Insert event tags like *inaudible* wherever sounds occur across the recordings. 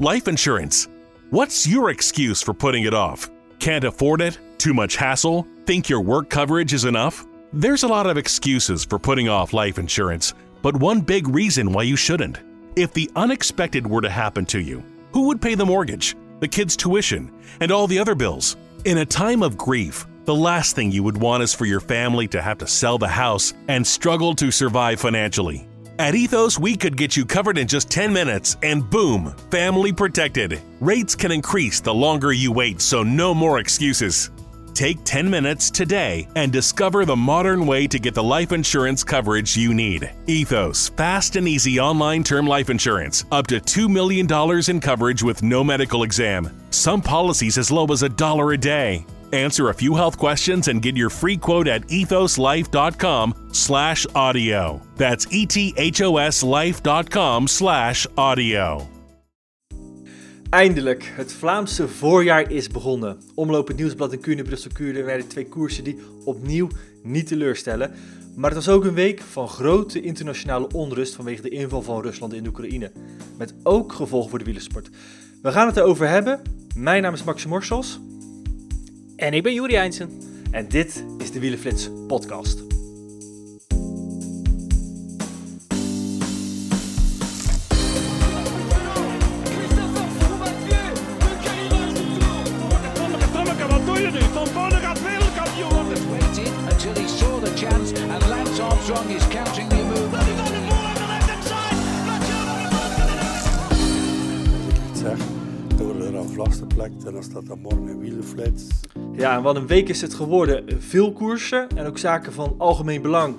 Life insurance. What's your excuse for putting it off? Can't afford it? Too much hassle? Think your work coverage is enough? There's a lot of excuses for putting off life insurance, but one big reason why you shouldn't. If the unexpected were to happen to you, who would pay the mortgage, the kids' tuition, and all the other bills? In a time of grief, the last thing you would want is for your family to have to sell the house and struggle to survive financially. At Ethos, we could get you covered in just 10 minutes and boom, family protected. Rates can increase the longer you wait, so no more excuses. Take 10 minutes today and discover the modern way to get the life insurance coverage you need. Ethos, fast and easy online term life insurance, up to $2 million in coverage with no medical exam. Some policies as low as a dollar a day. Answer a few health questions and get your free quote at ethoslife.com slash audio. That's E ethoslife.com slash audio. Eindelijk, het Vlaamse voorjaar is begonnen. Omloop het Nieuwsblad en Kuurne Brussel Kuurne werden twee koersen die opnieuw niet teleurstellen. Maar het was ook een week van grote internationale onrust vanwege de inval van Rusland in Oekraïne. Met ook gevolgen voor de wielersport. We gaan het erover hebben. Mijn naam is Maxim Morsels. En ik ben Juri Eindsen. En dit is de Wielenflits podcast. waited until he saw the chance and Lance Armstrong is counting the move. ik zeg, door de aflaste plek en dan staat er morgen een wielenflits. Ja, en wat een week is het geworden. Veel koersen en ook zaken van algemeen belang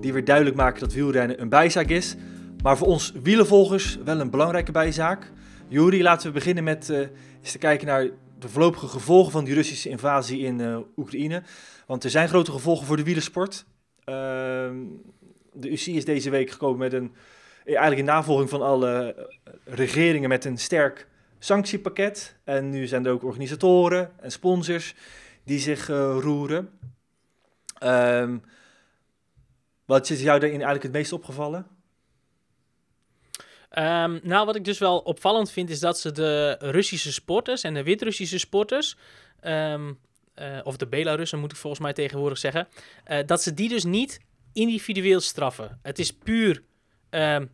die weer duidelijk maken dat wielrennen een bijzaak is. Maar voor ons wielenvolgers wel een belangrijke bijzaak. Juri, laten we beginnen met eh, eens te kijken naar de voorlopige gevolgen van die Russische invasie in eh, Oekraïne. Want er zijn grote gevolgen voor de wielersport. Ehm, de UCI is deze week gekomen met een, eh, eigenlijk in navolging van alle regeringen met een sterk sanctiepakket. En nu zijn er ook organisatoren en sponsors die zich eh, roeren. Ehm, wat is jou daarin eigenlijk het meest opgevallen? Ehm, nou, wat ik dus wel opvallend vind, is dat ze de Russische sporters en de Wit-Russische sporters, eh, of de Belarussen moet ik volgens mij tegenwoordig zeggen, eh, dat ze die dus niet individueel straffen. Het is puur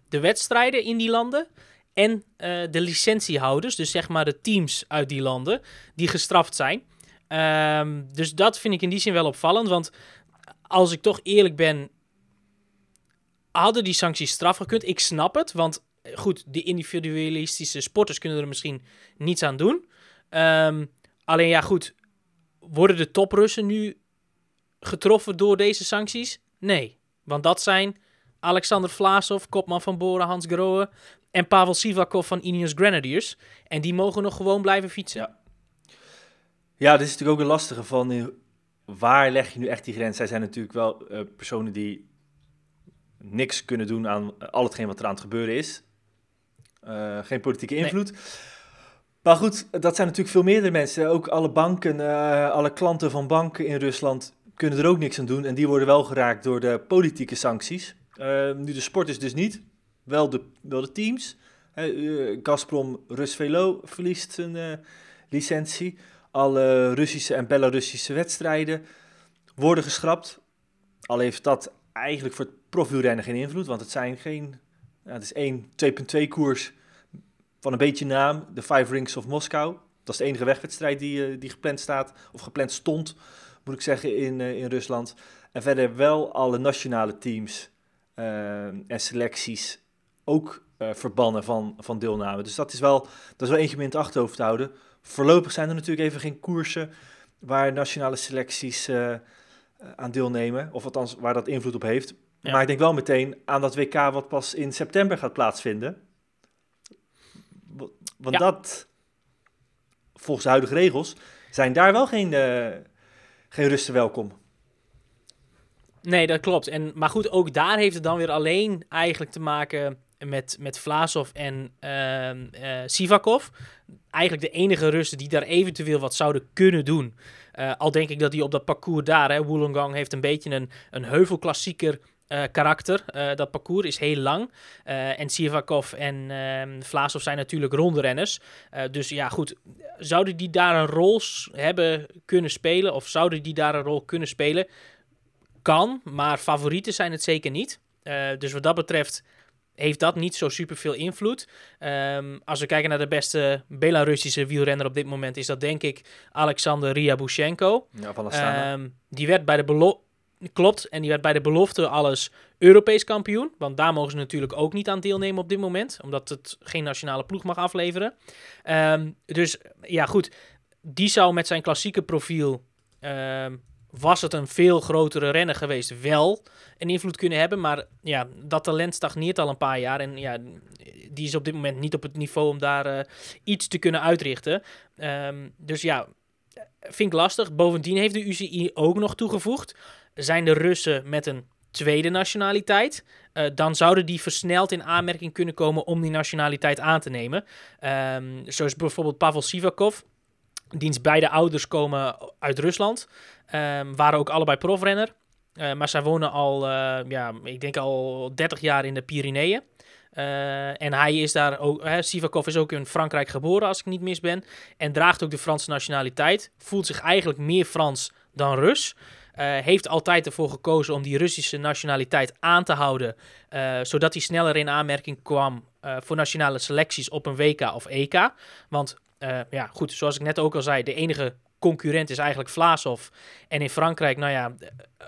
de wedstrijden in die landen en eh, de licentiehouders, dus zeg maar de teams uit die landen, die gestraft zijn. Ehm, dus dat vind ik in die zin wel opvallend, want als ik toch eerlijk ben, hadden die sancties straf gekund. Ik snap het, want eh, goed, de individualistische sporters kunnen er misschien niets aan doen. Ehm, alleen ja, goed, worden de toprussen nu getroffen door deze sancties? Nee, want dat zijn Alexander Vlasov, kopman van Bora, Hans Grohe en Pavel Sivakov van Ineos Grenadiers. En die mogen nog gewoon blijven fietsen. Ja. Ja, dit is natuurlijk ook een lastige van eh, waar leg je nu echt die grens? Zij zijn natuurlijk wel eh, personen die niks kunnen doen aan eh, al hetgeen wat er aan het gebeuren is. Geen politieke Nee. invloed. Maar goed, dat zijn natuurlijk veel meerdere mensen. Ook alle banken, alle klanten van banken in Rusland kunnen er ook niks aan doen. En die worden wel geraakt door de politieke sancties. Nu de sporters dus niet, wel de, wel de teams. Eh, Gazprom Rusvelo verliest zijn eh, licentie. Alle Russische en Belarussische wedstrijden worden geschrapt. Al heeft dat eigenlijk voor het profielrennen geen invloed, want het zijn geen... Het is één 2.2 koers van een beetje naam, de Five Rings of Moskou. Dat is de enige wegwedstrijd die, eh, die gepland staat, of gepland stond, moet ik zeggen, in, in Rusland. En verder wel alle nationale teams en selecties ook eh, verbannen van, van deelname. Dus dat is, wel, dat is wel eentje om in het achterhoofd te houden. Voorlopig zijn er natuurlijk even geen koersen waar nationale selecties eh, aan deelnemen, of althans waar dat invloed op heeft. Ja. Maar ik denk wel meteen aan dat WK wat pas in september gaat plaatsvinden. Want Ja. dat, volgens de huidige regels, zijn daar wel geen, eh, geen rusten welkom. Nee, dat klopt. En, maar goed, ook daar heeft het dan weer alleen eigenlijk te maken met, met Vlasov en eh, Sivakov. Eigenlijk de enige Russen die daar eventueel wat zouden kunnen doen. Eh, al denk ik dat die op dat parcours daar, hè, Wollongong heeft een beetje een, een heuvelklassieker eh, karakter. Dat parcours is heel lang. En Sivakov en ehm Vlaasov zijn natuurlijk rondrenners. Dus ja, goed. Zouden die daar een rol hebben kunnen spelen? Of zouden die daar een rol kunnen spelen? Kan, maar favorieten zijn het zeker niet. Dus wat dat betreft heeft dat niet zo super veel invloed. Ehm, als we kijken naar de beste Belarussische wielrenner op dit moment, is dat denk ik Alexander Ryabushenko. Ja, van. Ehm, die werd bij de belofte. Klopt, en die werd bij de belofte alles Europees kampioen. Want daar mogen ze natuurlijk ook niet aan deelnemen op dit moment. Omdat het geen nationale ploeg mag afleveren. Ehm, dus ja, goed. Die zou met zijn klassieke profiel. Was het een veel grotere renner geweest, wel een invloed kunnen hebben. Maar ja, dat talent stagneert al een paar jaar. En ja, die is op dit moment niet op het niveau om daar eh, iets te kunnen uitrichten. Ehm, dus ja, vind ik lastig. Bovendien heeft de UCI ook nog toegevoegd. Zijn de Russen met een tweede nationaliteit, eh, dan zouden die versneld in aanmerking kunnen komen om die nationaliteit aan te nemen. Ehm, zoals bijvoorbeeld Pavel Sivakov. Diens beide ouders komen uit Rusland. Ehm, waren ook allebei profrenner. Eh, maar zij wonen al, eh, ja, ik denk al 30 jaar in de Pyreneeën. Eh, en hij is daar ook, Sivakov is ook in Frankrijk geboren, als ik niet mis ben. En draagt ook de Franse nationaliteit. Voelt zich eigenlijk meer Frans dan Rus. Heeft altijd ervoor gekozen om die Russische nationaliteit aan te houden. zodat hij sneller in aanmerking kwam voor nationale selecties op een WK of EK. Want ja, goed, zoals ik net ook al zei, de enige concurrent is eigenlijk Vlaasov. En in Frankrijk, nou ja,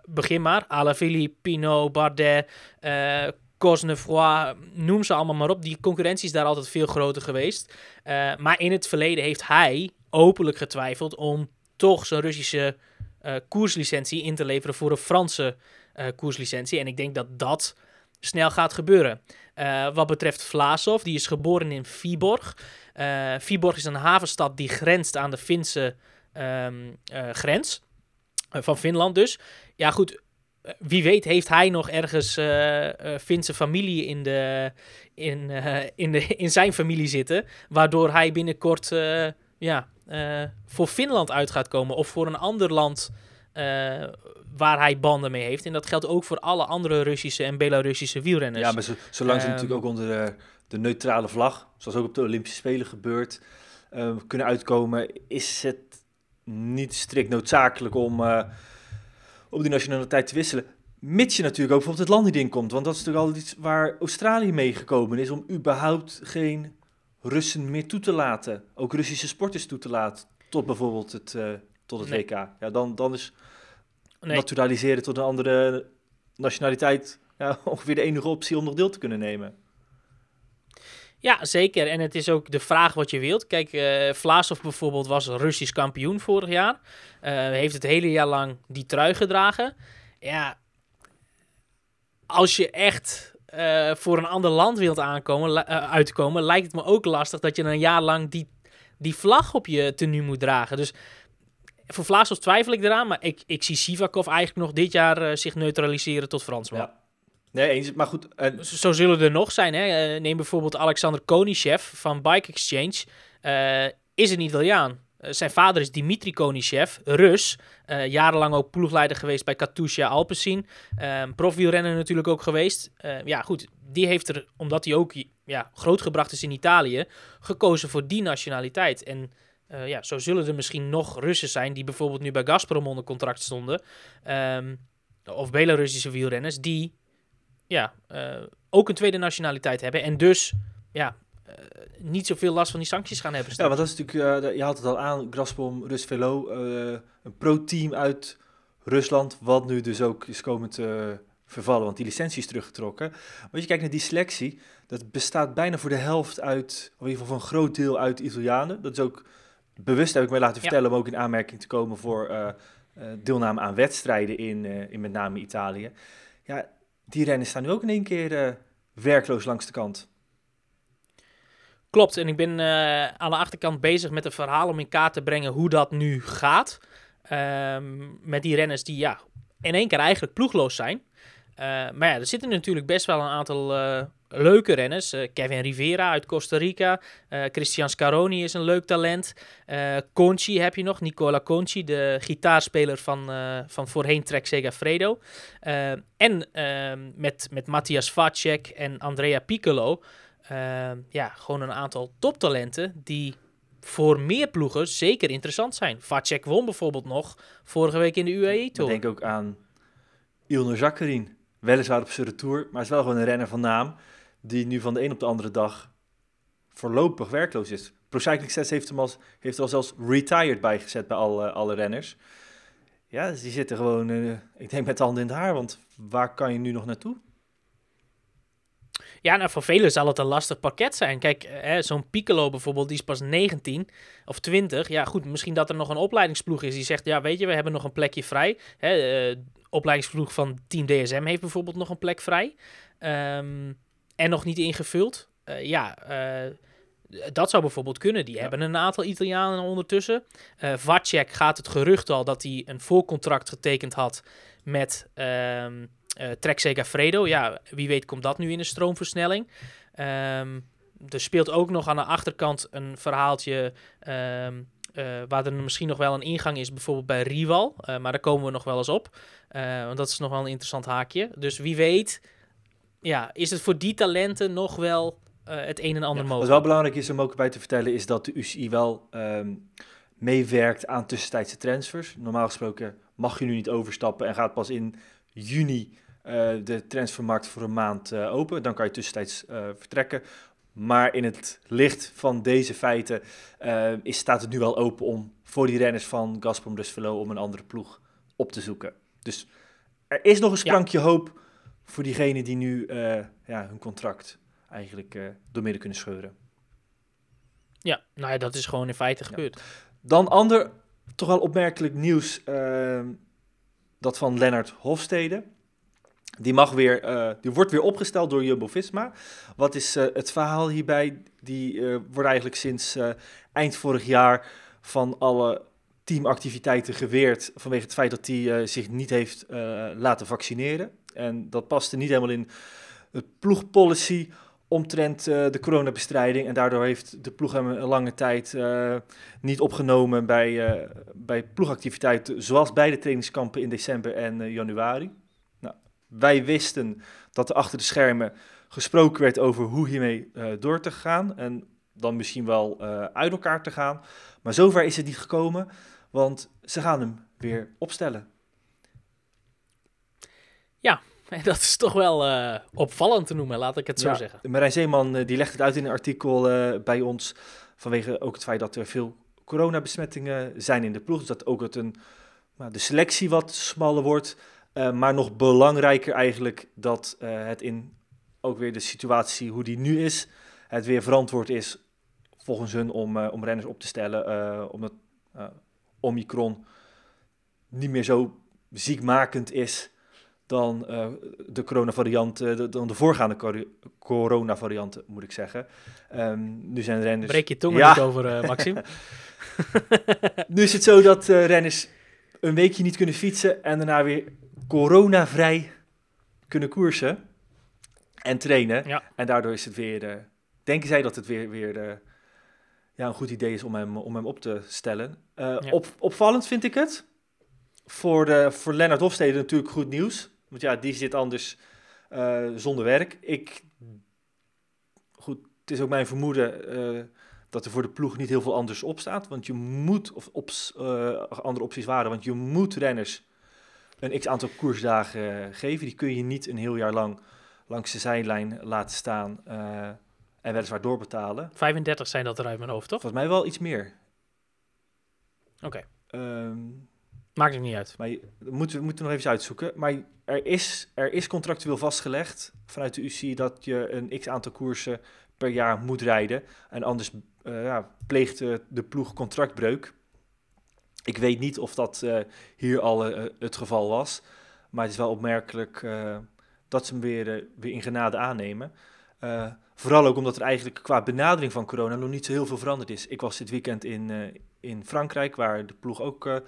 begin maar. Alaphilippe, Pinot, Bardet, eh Cosnefroy, noem ze allemaal maar op. Die concurrentie is daar altijd veel groter geweest. Eh, maar in het verleden heeft hij openlijk getwijfeld om toch zijn Russische eh, koerslicentie in te leveren voor een Franse koerslicentie. En ik denk dat dat snel gaat gebeuren. Wat betreft Vlasov, die is geboren in Viborg. Viborg is een havenstad die grenst aan de Finse ehm, eh, grens. Eh, van Finland dus. Ja, goed. eh, Wie weet heeft hij nog ergens Finse familie in, de, in, in, de, in zijn familie zitten. Waardoor hij binnenkort ja, voor Finland uit gaat komen. Of voor een ander land waar hij banden mee heeft. En dat geldt ook voor alle andere Russische en Belarussische wielrenners. ja, maar zo, zolang ze ehm, natuurlijk ook onder de, de neutrale vlag, zoals ook op de Olympische Spelen gebeurt, kunnen uitkomen, is het niet strikt noodzakelijk om, eh, om die nationaliteit te wisselen. Mits je natuurlijk ook bijvoorbeeld het land niet inkomt. Want dat is natuurlijk al iets waar Australië mee gekomen is om überhaupt geen Russen meer toe te laten. Ook Russische sporters toe te laten. Tot bijvoorbeeld het, eh, tot het Nee. WK. Ja, dan, dan is Nee. naturaliseren tot een andere nationaliteit ja, *laughs* ongeveer de enige optie om nog deel te kunnen nemen. Ja, zeker. En het is ook de vraag wat je wilt. Kijk, eh Vlaasov bijvoorbeeld was Russisch kampioen vorig jaar. Eh, heeft het hele jaar lang die trui gedragen. Ja, als je echt eh, voor een ander land wilt aankomen, uitkomen, lijkt het me ook lastig dat je een jaar lang die, die vlag op je tenue moet dragen. Dus voor Vlaasov twijfel ik eraan, maar ik, ik zie Sivakov eigenlijk nog dit jaar zich neutraliseren tot Fransman. Ja. Nee, eens. Maar goed, Z- Zo zullen er nog zijn. Hè? Eh, neem bijvoorbeeld Alexander Konishev van Bike Exchange. Eh, is een Italiaan. Eh, zijn vader is Dimitri Konishev, Rus. Eh, jarenlang ook ploegleider geweest bij Katusha Alpecin. Profwielrenner natuurlijk ook geweest. Eh, ja, goed. Die heeft er, omdat hij ook ja, grootgebracht is in Italië, gekozen voor die nationaliteit. En eh, ja, zo zullen er misschien nog Russen zijn die bijvoorbeeld nu bij Gazprom onder contract stonden. Ehm, of Belarussische wielrenners die ja, eh, ook een tweede nationaliteit hebben. En dus ja, eh, niet zoveel last van die sancties gaan hebben. ja, want dat is natuurlijk, eh, je haalt het al aan, Gazprom, Rusvelo, een pro-team uit Rusland, wat nu dus ook is komen te vervallen, want die licentie is teruggetrokken. Maar als je kijkt naar die selectie, dat bestaat bijna voor de helft uit, of in ieder geval voor een groot deel uit Italianen. Dat is ook bewust, heb ik mij laten Ja. vertellen, om ook in aanmerking te komen voor deelname aan wedstrijden in, in met name Italië. Ja, die renners staan nu ook in één keer eh, werkloos langs de kant. Klopt, en ik ben eh, aan de achterkant bezig met een verhaal om in kaart te brengen hoe dat nu gaat. Ehm, met die renners die ja, in één keer eigenlijk ploegloos zijn. Eh, maar ja, er zitten natuurlijk best wel een aantal leuke renners. Eh, Kevin Rivera uit Costa Rica. eh, Christian Scaroni is een leuk talent. Eh, Conchi heb je nog. Nicola Conchi, de gitaarspeler van, van voorheen Trek Segafredo. En ehm, met, met Matthias Vacek en Andrea Piccolo. ehm, ja, gewoon een aantal toptalenten die voor meer ploegen zeker interessant zijn. Vacek won bijvoorbeeld nog vorige week in de UAE Ik Tour. denk ook aan Ilner Zakkerin. Weliswaar op zijn retour, maar is wel gewoon een renner van naam. Die nu van de een op de andere dag voorlopig werkloos is. Pro Cycling heeft hem als, heeft er al zelfs retired bijgezet bij alle, alle renners. Ja, dus die zitten gewoon, eh, ik denk met de handen in het haar. Want waar kan je nu nog naartoe? Ja, nou, voor velen zal het een lastig pakket zijn. Kijk, eh, zo'n Piccolo bijvoorbeeld, die is pas 19 of 20. Ja, goed, misschien dat er nog een opleidingsploeg is die zegt... ja, weet je, we hebben nog een plekje vrij. Hè, eh, opleidingsploeg van Team DSM heeft bijvoorbeeld nog een plek vrij. Ehm, en nog niet ingevuld. Eh, ja, eh, dat zou bijvoorbeeld kunnen. Die hebben een aantal Italianen ondertussen. Eh Vacek gaat het gerucht al dat hij een voorcontract getekend had met... eh Trek Segafredo. Ja, wie weet komt dat nu in de stroomversnelling. Ehm, er speelt ook nog aan de achterkant een verhaaltje ehm, eh, waar er misschien nog wel een ingang is, bijvoorbeeld bij Rival. Maar daar komen we nog wel eens op. Want dat is nog wel een interessant haakje. Dus wie weet, ja, is het voor die talenten nog wel eh, het een en ander Ja, wat mogelijk. wel belangrijk is om ook bij te vertellen, is dat de UCI wel ehm, meewerkt aan tussentijdse transfers. Normaal gesproken mag je nu niet overstappen en gaat pas in juni eh, de transfermarkt voor een maand eh, open. Dan kan je tussentijds vertrekken. Maar in het licht van deze feiten is, staat het nu wel open om voor die renners van Gazprom Dusvelo om een andere ploeg op te zoeken. Dus er is nog een sprankje hoop voor diegenen die nu eh, ja, hun contract eigenlijk eh doormidden kunnen scheuren. Ja, nou ja, dat is gewoon in feite gebeurd. Dan ander, toch wel opmerkelijk nieuws, ehm, dat van Lennart Hofstede. Die, mag weer, eh, die wordt weer opgesteld door Jumbo-Visma. Wat is het verhaal hierbij? Die wordt eigenlijk sinds eind vorig jaar van alle teamactiviteiten geweerd... vanwege het feit dat hij zich niet heeft laten vaccineren. En dat paste niet helemaal in het ploegpolicy omtrent eh, de coronabestrijding. En daardoor heeft de ploeg hem een lange tijd eh, niet opgenomen bij, eh, bij ploegactiviteiten, zoals bij de trainingskampen in december en januari. Nou, wij wisten dat er achter de schermen gesproken werd over hoe hiermee door te gaan en dan misschien wel uit elkaar te gaan. Maar zover is het niet gekomen, want ze gaan hem weer opstellen. En *laughs* dat is toch wel eh, opvallend te noemen, laat ik het zo Ja, zeggen. Marijn Zeeman eh, die legt het uit in een artikel eh, bij ons. Vanwege ook het feit dat er veel coronabesmettingen zijn in de ploeg. Dus dat ook het een, nou, de selectie wat smaller wordt. Maar nog belangrijker eigenlijk dat het in ook weer de situatie hoe die nu is. Het weer verantwoord is volgens hun om, om renners op te stellen. omdat Omicron niet meer zo ziekmakend is dan eh, de coronavariant, eh, de, dan de voorgaande coronavarianten, moet ik zeggen. Ehm, nu zijn renners... Breek je tong er Ja. niet over, eh Maxim. *laughs* *laughs* Nu is het zo dat renners een weekje niet kunnen fietsen en daarna weer coronavrij kunnen koersen en trainen. Ja. En daardoor is het weer, denken zij dat het weer, weer ja, een goed idee is om hem, om hem op te stellen. Ja. op, opvallend vind ik het. Voor, de, voor Lennart Hofstede natuurlijk goed nieuws. Want ja, die zit anders eh, zonder werk. Ik, goed, het is ook mijn vermoeden eh, dat er voor de ploeg niet heel veel anders op staat. Want je moet, of ops, eh, andere opties waren, want je moet renners een x aantal koersdagen geven. Die kun je niet een heel jaar lang langs de zijlijn laten staan en weliswaar doorbetalen. 35 zijn dat er uit mijn hoofd, toch? Volgens mij wel iets meer. Oké, Ehm, maakt het niet uit. maar moeten we moeten nog even uitzoeken. Maar er is, er is contractueel vastgelegd vanuit de UCI dat je een x aantal koersen per jaar moet rijden. En anders eh, ja, pleegt eh, de ploeg contractbreuk. Ik weet niet of dat eh, hier al het geval was. Maar het is wel opmerkelijk dat ze hem weer, weer in genade aannemen. Vooral ook omdat er eigenlijk qua benadering van corona nog niet zo heel veel veranderd is. Ik was dit weekend in, in Frankrijk, waar de ploeg ook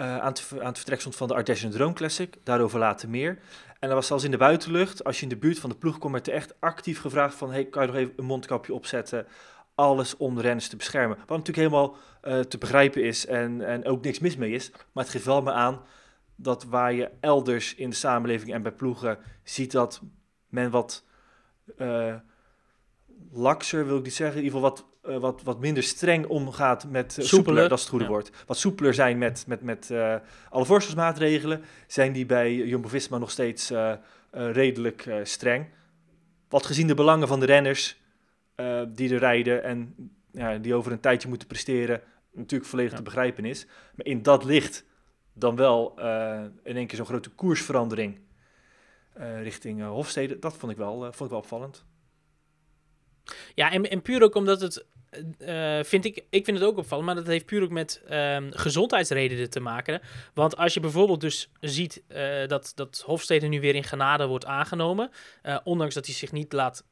eh, aan, het, aan het vertrek stond van de Ardèche Drone Classic. Daarover later meer. En dat was zelfs in de buitenlucht. Als je in de buurt van de ploeg komt, werd er echt actief gevraagd van... Hey, kan je nog even een mondkapje opzetten? Alles om de renners te beschermen. Wat natuurlijk helemaal eh, te begrijpen is en, en ook niks mis mee is. Maar het geeft wel me aan dat waar je elders in de samenleving en bij ploegen ziet dat men wat uh, lakser, wil ik niet zeggen, in ieder geval wat, uh, wat, wat minder streng omgaat met uh, soepeler, dat is het goede ja. woord. Wat soepeler zijn met, met, met alle voorzorgsmaatregelen, zijn die bij Jumbo-Visma nog steeds redelijk streng. Wat gezien de belangen van de renners die er rijden en ja, die over een tijdje moeten presteren, natuurlijk volledig ja. te begrijpen is. Maar in dat licht dan wel in één keer zo'n grote koersverandering richting Hofstede. Dat vond ik wel, vond ik wel opvallend. Ja, en, en puur ook omdat het, vind ik, ik vind het ook opvallend, maar dat heeft puur ook met um, gezondheidsredenen te maken. Want als je bijvoorbeeld dus ziet dat, dat Hofstede nu weer in genade wordt aangenomen, ondanks dat hij zich niet laat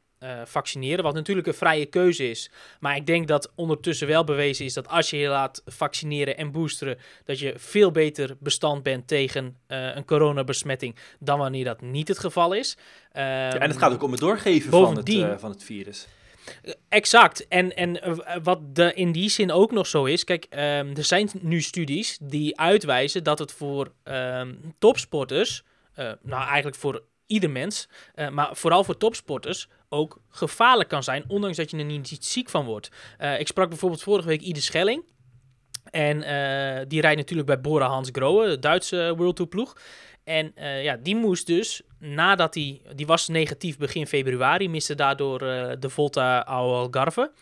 vaccineren. Wat natuurlijk een vrije keuze is. Maar ik denk dat ondertussen wel bewezen is dat als je je laat vaccineren en boosteren, dat je veel beter bestand bent tegen een coronabesmetting dan wanneer dat niet het geval is. Um, ja, en het gaat ook om het doorgeven van het, van het virus. Exact. En, en wat de, in die zin ook nog zo is, kijk, um, er zijn nu studies die uitwijzen dat het voor um, topsporters, nou eigenlijk voor ieder mens, uh, maar vooral voor topsporters, ook gevaarlijk kan zijn, ondanks dat je er niet ziek van wordt. Ik sprak bijvoorbeeld vorige week Ide Schelling. En die rijdt natuurlijk bij Bora Hans Grohe, de Duitse World Tour ploeg. En ja, die moest dus, nadat hij, die was negatief begin februari, miste daardoor de Volta Algarve.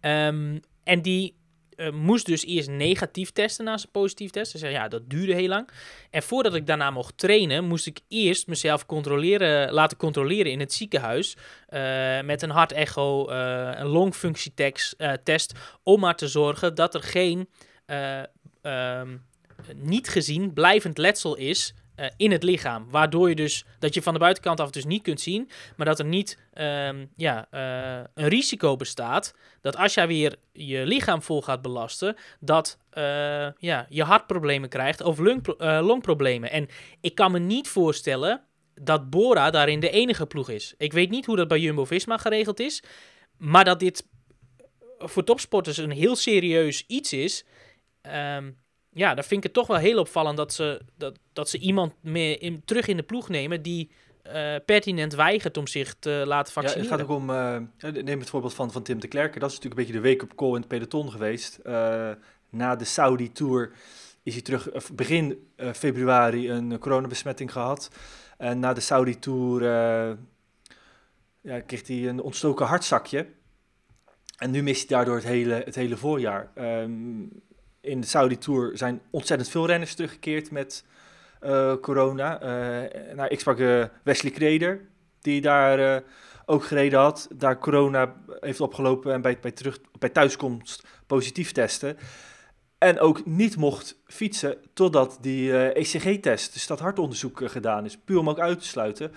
Um, en die uh, moest dus eerst negatief testen na zijn positief test. Dus ja, dat duurde heel lang. En voordat ik daarna mocht trainen, moest ik eerst mezelf controleren, laten controleren in het ziekenhuis. Uh, met een hartecho, uh, een longfunctietest, test, om maar te zorgen dat er geen um, niet gezien blijvend letsel is uh, in het lichaam. Waardoor je dus dat je van de buitenkant af dus niet kunt zien, maar dat er niet um, ja, uh, een risico bestaat dat als jij weer je lichaam vol gaat belasten, dat uh, ja, je hartproblemen krijgt of longproblemen. En ik kan me niet voorstellen dat Bora daarin de enige ploeg is. Ik weet niet hoe dat bij Jumbo-Visma geregeld is, maar dat dit voor topsporters een heel serieus iets is. Um, ja, dan vind ik het toch wel heel opvallend dat ze, dat, dat ze iemand meer in, terug in de ploeg nemen die uh, pertinent weigert om zich te laten vaccineren. Ja, het gaat ook om, uh, neem het voorbeeld van, van Tim de Klerker. Dat is natuurlijk een beetje de wake-up call in het peloton geweest. Uh, na de Saudi-tour is hij terug, begin februari, een coronabesmetting gehad. En na de Saudi-tour ja, kreeg hij een ontstoken hartzakje. En nu mist hij daardoor het hele, het hele voorjaar. Um, in de Saudi Tour zijn ontzettend veel renners teruggekeerd met uh, corona. Uh, ik sprak uh, Wesley Kreder, die daar ook gereden had. Daar corona heeft opgelopen en bij, bij, terug, bij thuiskomst positief testen. En ook niet mocht fietsen totdat die ECG-test, dus dat hartonderzoek, gedaan is. Puur om ook uit te sluiten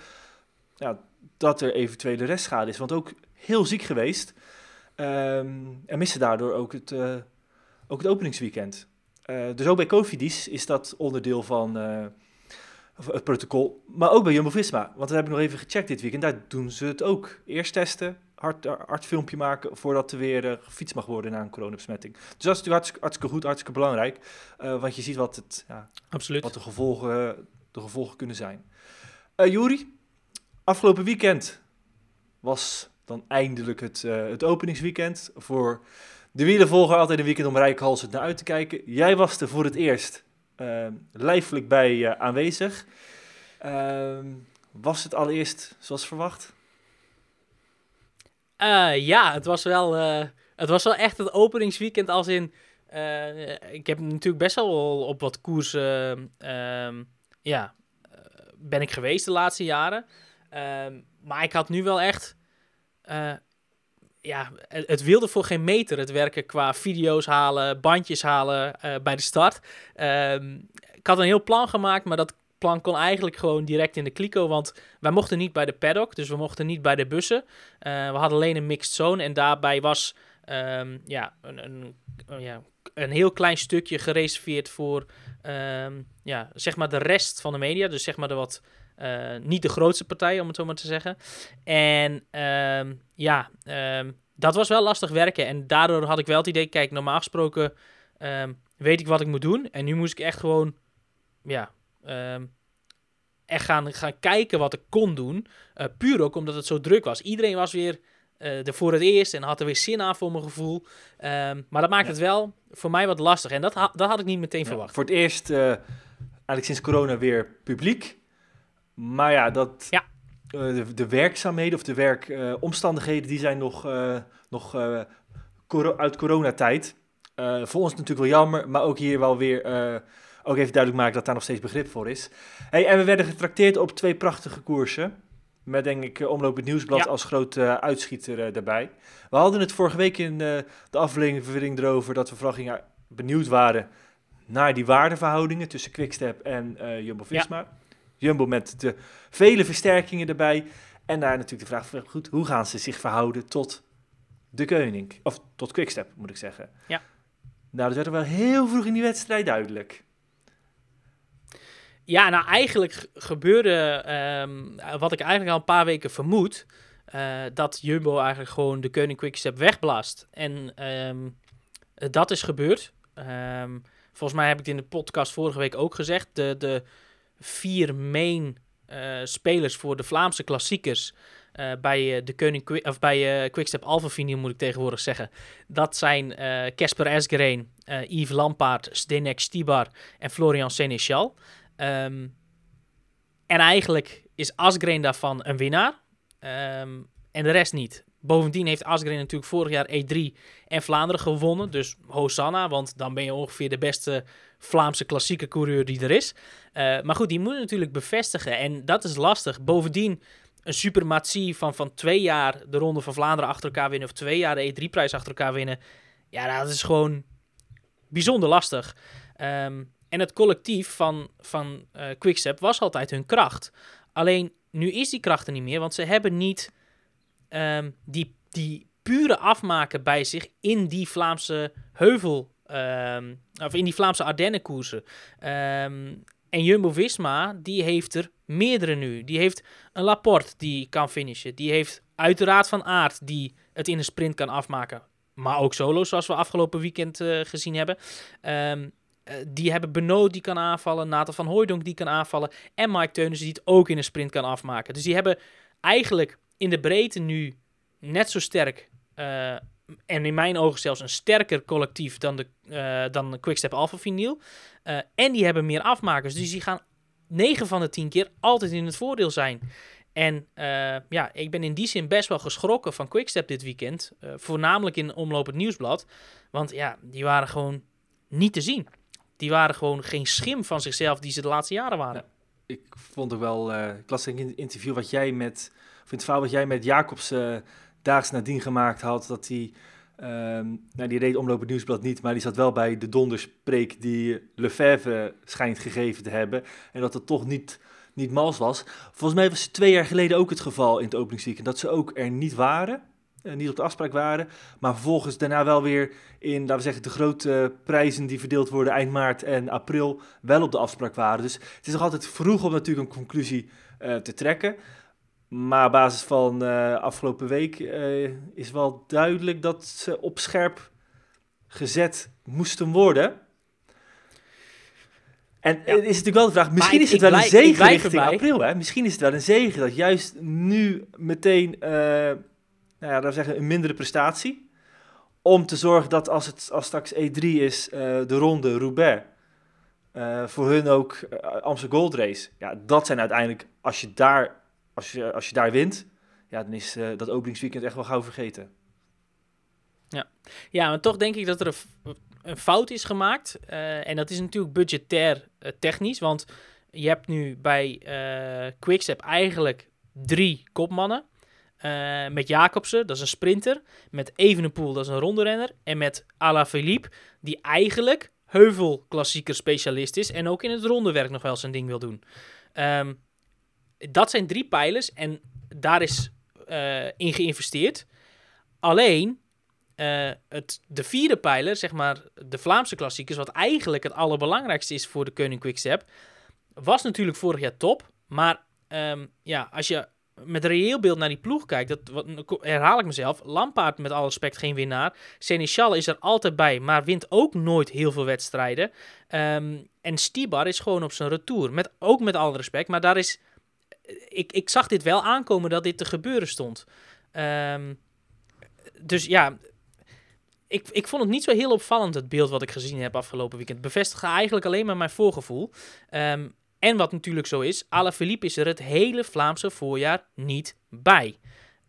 ja, dat er eventuele restschade is. Want ook heel ziek geweest. Um, en missen daardoor ook het ook het openingsweekend. Uh, dus ook bij Cofidis is dat onderdeel van uh, het protocol. Maar ook bij Jumbo-Visma. Want dat heb ik nog even gecheckt dit weekend. Daar doen ze het ook. Eerst testen, hard, hard filmpje maken... voordat er weer uh, gefietst mag worden na een coronabesmetting. Dus dat is natuurlijk hartstikke, hartstikke goed, hartstikke belangrijk. want je ziet wat, het, ja, Absoluut. wat de, gevolgen, de gevolgen kunnen zijn. Juri, afgelopen weekend was dan eindelijk het, het openingsweekend... voor de wielen volgen altijd een weekend om Rijkhalsend naar uit te kijken. Jij was er voor het eerst uh, lijfelijk bij uh, aanwezig. Uh, was het allereerst zoals verwacht? Uh, ja, het was, wel, uh, het was wel echt het openingsweekend als in... Ik heb natuurlijk best wel op wat koersen ehm, ja, ben ik geweest de laatste jaren. Ehm, maar ik had nu wel echt ja, het wilde voor geen meter het werken qua video's halen, bandjes halen uh, bij de start. Um, ik had een heel plan gemaakt, maar dat plan kon eigenlijk gewoon direct in de kliko, want wij mochten niet bij de paddock, dus we mochten niet bij de bussen. Uh, we hadden alleen een mixed zone en daarbij was um, ja, een, een, ja, een heel klein stukje gereserveerd voor um, ja, zeg maar de rest van de media, dus zeg maar de wat eh, niet de grootste partij, om het zo maar te zeggen. En ehm, ja, ehm, dat was wel lastig werken. En daardoor had ik wel het idee, kijk, normaal gesproken ehm, weet ik wat ik moet doen. En nu moest ik echt gewoon, ja, echt gaan, gaan kijken wat ik kon doen. Eh, puur ook omdat het zo druk was. Iedereen was weer eh er voor het eerst en had er weer zin aan voor mijn gevoel. Maar dat maakt Ja. het wel voor mij wat lastig. En dat, ha- dat had ik niet meteen Ja, verwacht. Voor het eerst, eh, eigenlijk sinds corona, weer publiek. Maar ja, dat, Ja. eh, de, de werkzaamheden of de werkomstandigheden, die zijn nog, eh, nog eh, coro- uit coronatijd. Voor ons natuurlijk wel jammer, maar ook hier wel weer ook even duidelijk maken dat daar nog steeds begrip voor is. Hey, en we werden getrakteerd op twee prachtige koersen. Met denk ik Omloop het Nieuwsblad Ja. als grote uitschieter eh, daarbij. We hadden het vorige week in eh, de aflevering erover dat we vooral gingen benieuwd waren naar die waardeverhoudingen tussen Quickstep en Jumbo-Visma. Jumbo met de vele versterkingen erbij. En daar natuurlijk de vraag goed, hoe gaan ze zich verhouden tot de Koning? Of tot Quickstep, moet ik zeggen. Ja. Nou, dat werd er wel heel vroeg in die wedstrijd duidelijk. Ja, nou eigenlijk gebeurde ehm, wat ik eigenlijk al een paar weken vermoed. eh, dat Jumbo eigenlijk gewoon de Koning Quickstep wegblaast. En ehm, dat is gebeurd. Ehm, volgens mij heb ik het in de podcast vorige week ook gezegd. De, de vier main eh, spelers voor de Vlaamse klassiekers eh, bij eh, de Koning of bij Quickstep moet ik tegenwoordig zeggen. Dat zijn Casper Asgreen, eh Yves Lampaard, Zdenek Stibar en Florian Seneschal. Ehm, en eigenlijk is Asgreen daarvan een winnaar. Ehm, en de rest niet. Bovendien heeft Asgreen natuurlijk vorig jaar E3 en Vlaanderen gewonnen. Dus Hosanna, want dan ben je ongeveer de beste Vlaamse klassieke coureur die er is. Eh, maar goed, die moet natuurlijk bevestigen. En dat is lastig. Bovendien een suprematie van, van twee jaar de Ronde van Vlaanderen achter elkaar winnen... of twee jaar de E3-prijs achter elkaar winnen. Ja, dat is gewoon bijzonder lastig. Ehm, en het collectief van, van eh, Quickstep was altijd hun kracht. Alleen nu is die kracht er niet meer, want ze hebben niet ehm, die, die pure afmaken bij zich in die Vlaamse heuvel, ehm, of in die Vlaamse Ardennenkoersen. Ehm, en Jumbo-Visma, die heeft er meerdere nu. Die heeft een Laporte die kan finishen. Die heeft uiteraard Van Aert die het in een sprint kan afmaken. Maar ook solo, zoals we afgelopen weekend eh, gezien hebben. Ehm, eh, die hebben Benoot die kan aanvallen, Nathan van Hooijdonk die kan aanvallen en Mike Teunissen die het ook in een sprint kan afmaken. Dus die hebben eigenlijk in de breedte nu net zo sterk eh, en in mijn ogen zelfs een sterker collectief dan de, eh dan Quickstep Alpha Vinyl. Eh, en die hebben meer afmakers, dus die gaan 9 van de 10 keer altijd in het voordeel zijn. En eh, ja, ik ben in die zin best wel geschrokken van Quickstep dit weekend. voornamelijk in Omloop het Nieuwsblad. Want ja, die waren gewoon niet te zien. Die waren gewoon geen schim van zichzelf die ze de laatste jaren waren. Ik vond ook wel, ik las in het interview wat jij met, of in het verhaal wat jij met Jacobs daags nadien gemaakt had, dat hij, ehm, nou die reed omloop nieuwsblad niet, maar die zat wel bij de donderspreek die Lefebvre schijnt gegeven te hebben. En dat het toch niet, niet mals was. Volgens mij was het twee jaar geleden ook het geval in het openingsweekend, dat ze ook er niet waren. eh, niet op de afspraak waren, maar vervolgens daarna wel weer in, laten we zeggen, de grote prijzen die verdeeld worden eind maart en april wel op de afspraak waren. Dus het is nog altijd vroeg om natuurlijk een conclusie eh, te trekken. Maar op basis van eh, afgelopen week eh, is wel duidelijk dat ze op scherp gezet moesten worden. En Ja. het is natuurlijk wel de vraag, misschien ik- is het wel een blijf- zegen richting april. Hè? Misschien is het wel een zegen dat juist nu meteen, eh, nou ja, we zeggen, een mindere prestatie. Om te zorgen dat als het als straks E3 is, eh, de ronde Roubaix, eh, voor hun ook eh, Amsterdam Gold Race. Ja, dat zijn uiteindelijk, als je daar, als je, als je daar wint, ja, dan is eh, dat openingsweekend echt wel gauw vergeten. Ja, maar toch denk ik dat er een, fout is gemaakt. Eh, en dat is natuurlijk budgetair eh, technisch. Want je hebt nu bij Quickstep eigenlijk drie kopmannen. Met Jacobsen, dat is een sprinter. Met Evenepoel, dat is een ronderenner. En met Alaphilippe, die eigenlijk heuvelklassieker specialist is. En ook in het rondewerk nog wel zijn ding wil doen. Ehm, dat zijn drie pijlers en daar is eh, in geïnvesteerd. Alleen, eh, het, de vierde pijler, zeg maar de Vlaamse klassiekers, wat eigenlijk het allerbelangrijkste is voor de Koning Quickstep, was natuurlijk vorig jaar top. Maar ehm, ja, als je met reëel beeld naar die ploeg kijkt, dat wat, herhaal ik mezelf. Lampaard met alle respect geen winnaar. Seneschal is er altijd bij, maar wint ook nooit heel veel wedstrijden. Ehm, en Stibar is gewoon op zijn retour. Met, ook met alle respect, maar daar is... Ik, ik zag dit wel aankomen dat dit te gebeuren stond. Ehm, dus ja, ik, ik vond het niet zo heel opvallend, het beeld wat ik gezien heb afgelopen weekend. Bevestigde eigenlijk alleen maar mijn voorgevoel. Ehm, en wat natuurlijk zo is, Alaphilippe is er het hele Vlaamse voorjaar niet bij.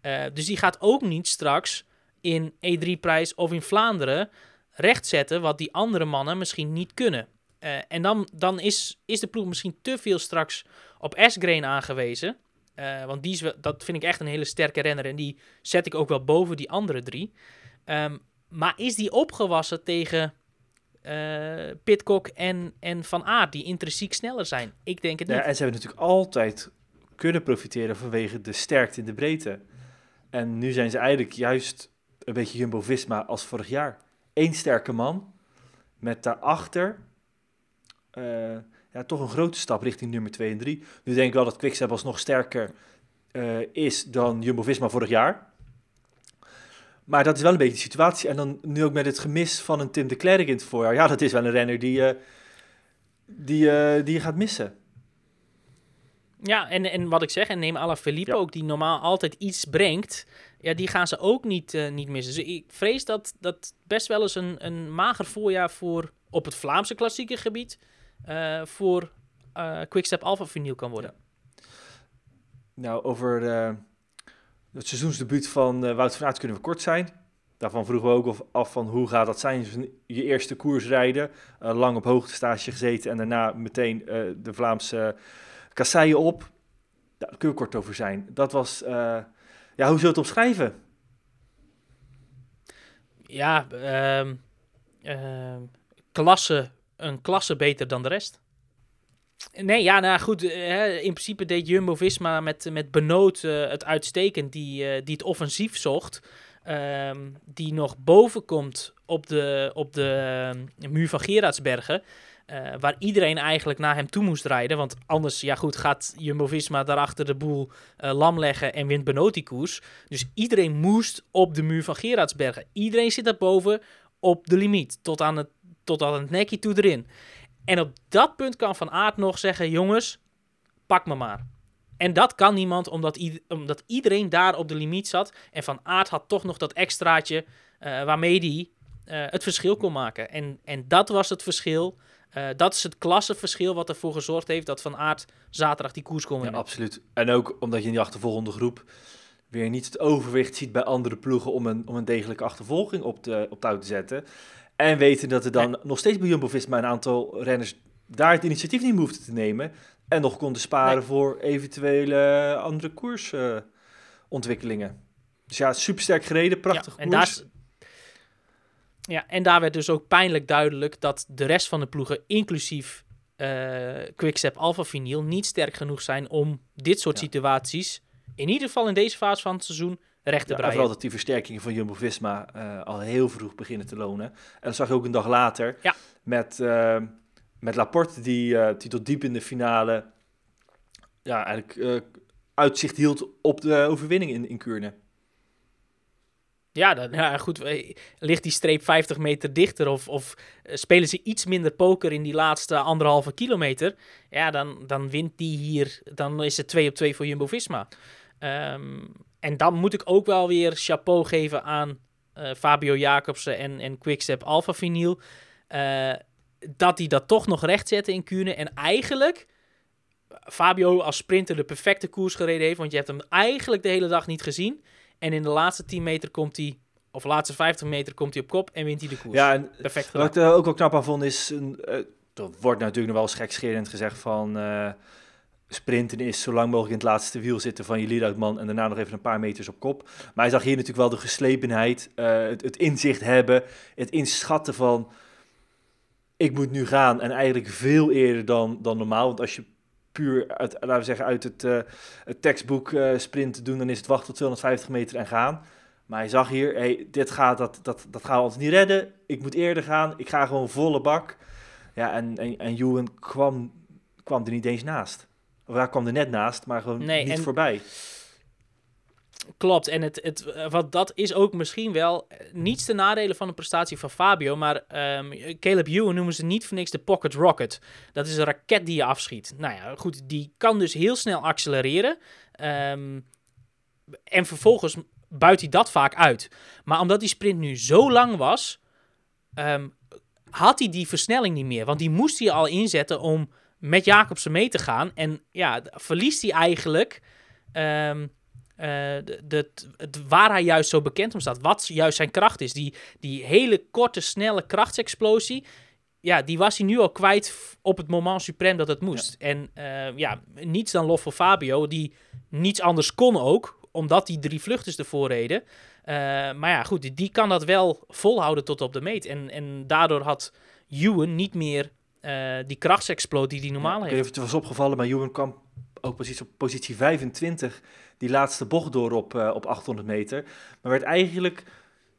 Uh, dus die gaat ook niet straks in E3-prijs of in Vlaanderen rechtzetten wat die andere mannen misschien niet kunnen. Uh, en dan, dan is, is de ploeg misschien te veel straks op S-Grain aangewezen. Uh, want die is, dat vind ik echt een hele sterke renner. En die zet ik ook wel boven die andere drie. Um, maar is die opgewassen tegen uh, Pitcock en, en Van Aert, die intrinsiek sneller zijn? Ik denk het niet. Ja, en ze hebben natuurlijk altijd kunnen profiteren vanwege de sterkte in de breedte. En nu zijn ze eigenlijk juist een beetje Jumbo-Visma als vorig jaar. Eén sterke man, met daarachter uh, ja, toch een grote stap richting nummer 2 en 3. Nu denk ik wel dat Quickstep alsnog sterker uh, is dan Jumbo-Visma vorig jaar. Maar dat is wel een beetje de situatie. En dan nu ook met het gemis van een Tim de Klerk in het voorjaar. Ja, dat is wel een renner die, uh, die, die je gaat missen. Ja, en, en wat ik zeg, en neem Ala Felipe ja. ook, die normaal altijd iets brengt. Ja, die gaan ze ook niet, uh, niet missen. Dus ik vrees dat dat best wel eens een, een mager voorjaar voor op het Vlaamse klassieke gebied voor Quickstep Alpha Vinyl kan worden. Ja. Nou, over het seizoensdebuut van uh, Wout van Aert kunnen we kort zijn. Daarvan vroegen we ook af van hoe gaat dat zijn, dus je eerste koers rijden. Uh, lang op hoogtestage gezeten en daarna meteen uh, de Vlaamse kasseien op. Daar kunnen we kort over zijn. Dat was, ja, hoe zou je het omschrijven? Ja, um, um, klasse, een klasse beter dan de rest. Nee, ja, nou goed. Hè, in principe deed Jumbo-Visma met, met Benoot uh, het uitstekend, die, uh, die het offensief zocht. Um, die nog boven komt op de, op de uh, muur van Gerardsbergen. waar iedereen eigenlijk naar hem toe moest rijden. Want anders, ja goed, gaat Jumbo-Visma daarachter de boel lam leggen en wint Benoot die koers. Dus iedereen moest op de muur van Gerardsbergen. Iedereen zit daarboven op de limiet. Tot aan het, tot aan het nekje toe erin. En op dat punt kan Van Aert nog zeggen: jongens, pak me maar. En dat kan niemand, omdat, omdat iedereen daar op de limiet zat. En Van Aert had toch nog dat extraatje uh, waarmee hij uh, het verschil kon maken. En, en dat was het verschil. Uh, dat is het klassenverschil wat ervoor gezorgd heeft dat Van Aert zaterdag die koers kon winnen. Ja, absoluut. En ook omdat je in die achtervolgende groep weer niet het overwicht ziet bij andere ploegen om een, om een degelijke achtervolging op, te, op touw te zetten. En weten dat er dan nog steeds bij Jumbo-Visma een aantal renners daar het initiatief niet hoefden te nemen. En nog konden sparen nee. voor eventuele andere koersontwikkelingen. Uh, dus ja, supersterk gereden, prachtig ja, en koers. Daar, ja, en daar werd dus ook pijnlijk duidelijk dat de rest van de ploegen, inclusief uh, Quickstep Alpha Vinyl, niet sterk genoeg zijn om dit soort ja. situaties, in ieder geval in deze fase van het seizoen, te ja, vooral dat die versterkingen van Jumbo-Visma uh, al heel vroeg beginnen te lonen. En dat zag je ook een dag later ja. met, uh, met Laporte, die, uh, die tot diep in de finale ja, eigenlijk uitzicht hield op de overwinning in, in Kuurne. Ja, dan, ja, goed. Ligt die streep 50 meter dichter of, of spelen ze iets minder poker in die laatste anderhalve kilometer? Ja, dan, dan wint die hier. Dan is het 2 op 2 voor Jumbo-Visma. Um, en dan moet ik ook wel weer chapeau geven aan uh, Fabio Jacobsen en, en Quickstep Alpha Vinyl. Uh, dat die dat toch nog recht zetten in Kuurne. En eigenlijk Fabio als sprinter de perfecte koers gereden heeft. Want je hebt hem eigenlijk de hele dag niet gezien. En in de laatste 10 meter komt hij, of de laatste 50 meter komt hij op kop en wint hij de koers. Ja, en Perfect gedaan. wat ik er ook wel knap aan vond is, een, uh, er wordt natuurlijk nog wel eens gekscherend gezegd van... Uh, sprinten is zo lang mogelijk in het laatste wiel zitten van je lead-outman en daarna nog even een paar meters op kop. Maar hij zag hier natuurlijk wel de geslepenheid, uh, het, inzicht hebben, het inschatten van ik moet nu gaan en eigenlijk veel eerder dan, dan normaal. Want als je puur uit, laten we zeggen, uit het, uh, het tekstboek uh, sprint doen, dan is het wachten tot 250 meter en gaan. Maar hij zag hier, hey, dit gaat, dat, dat, dat gaan we ons niet redden. Ik moet eerder gaan, ik ga gewoon volle bak. Ja, en, en, en kwam, kwam er niet eens naast. Hij kwam er net naast, maar gewoon Nee, niet en- voorbij. Klopt, en het, het, wat dat is ook misschien wel eh, niets te nadelen van de prestatie van Fabio, maar ehm, Caleb Ewan noemen ze niet voor niks de pocket rocket. Dat is een raket die je afschiet. Nou ja, goed, die kan dus heel snel accelereren. ehm, en vervolgens buit hij dat vaak uit. Maar omdat die sprint nu zo lang was, ehm, had hij die versnelling niet meer. Want die moest hij al inzetten om met Jacobsen mee te gaan. En ja, verliest hij eigenlijk ehm, eh, de, de, het- waar hij juist zo bekend om staat. Wat juist zijn kracht is. Die, die hele korte, snelle krachtsexplosie. Ja, die was hij nu al kwijt op het moment suprem dat het moest. En eh, ja, niets dan lof voor Fabio, die niets anders kon ook, omdat die drie vluchters ervoor reden. Eh, maar ja, goed, die, die kan dat wel volhouden tot op de meet. En, en daardoor had Ewan niet meer eh, die krachtsexplosie die normaal heeft. het was opgevallen, maar Ewan kwam ook precies op positie 25 die laatste bocht door op, eh, op 800 meter. Maar werd eigenlijk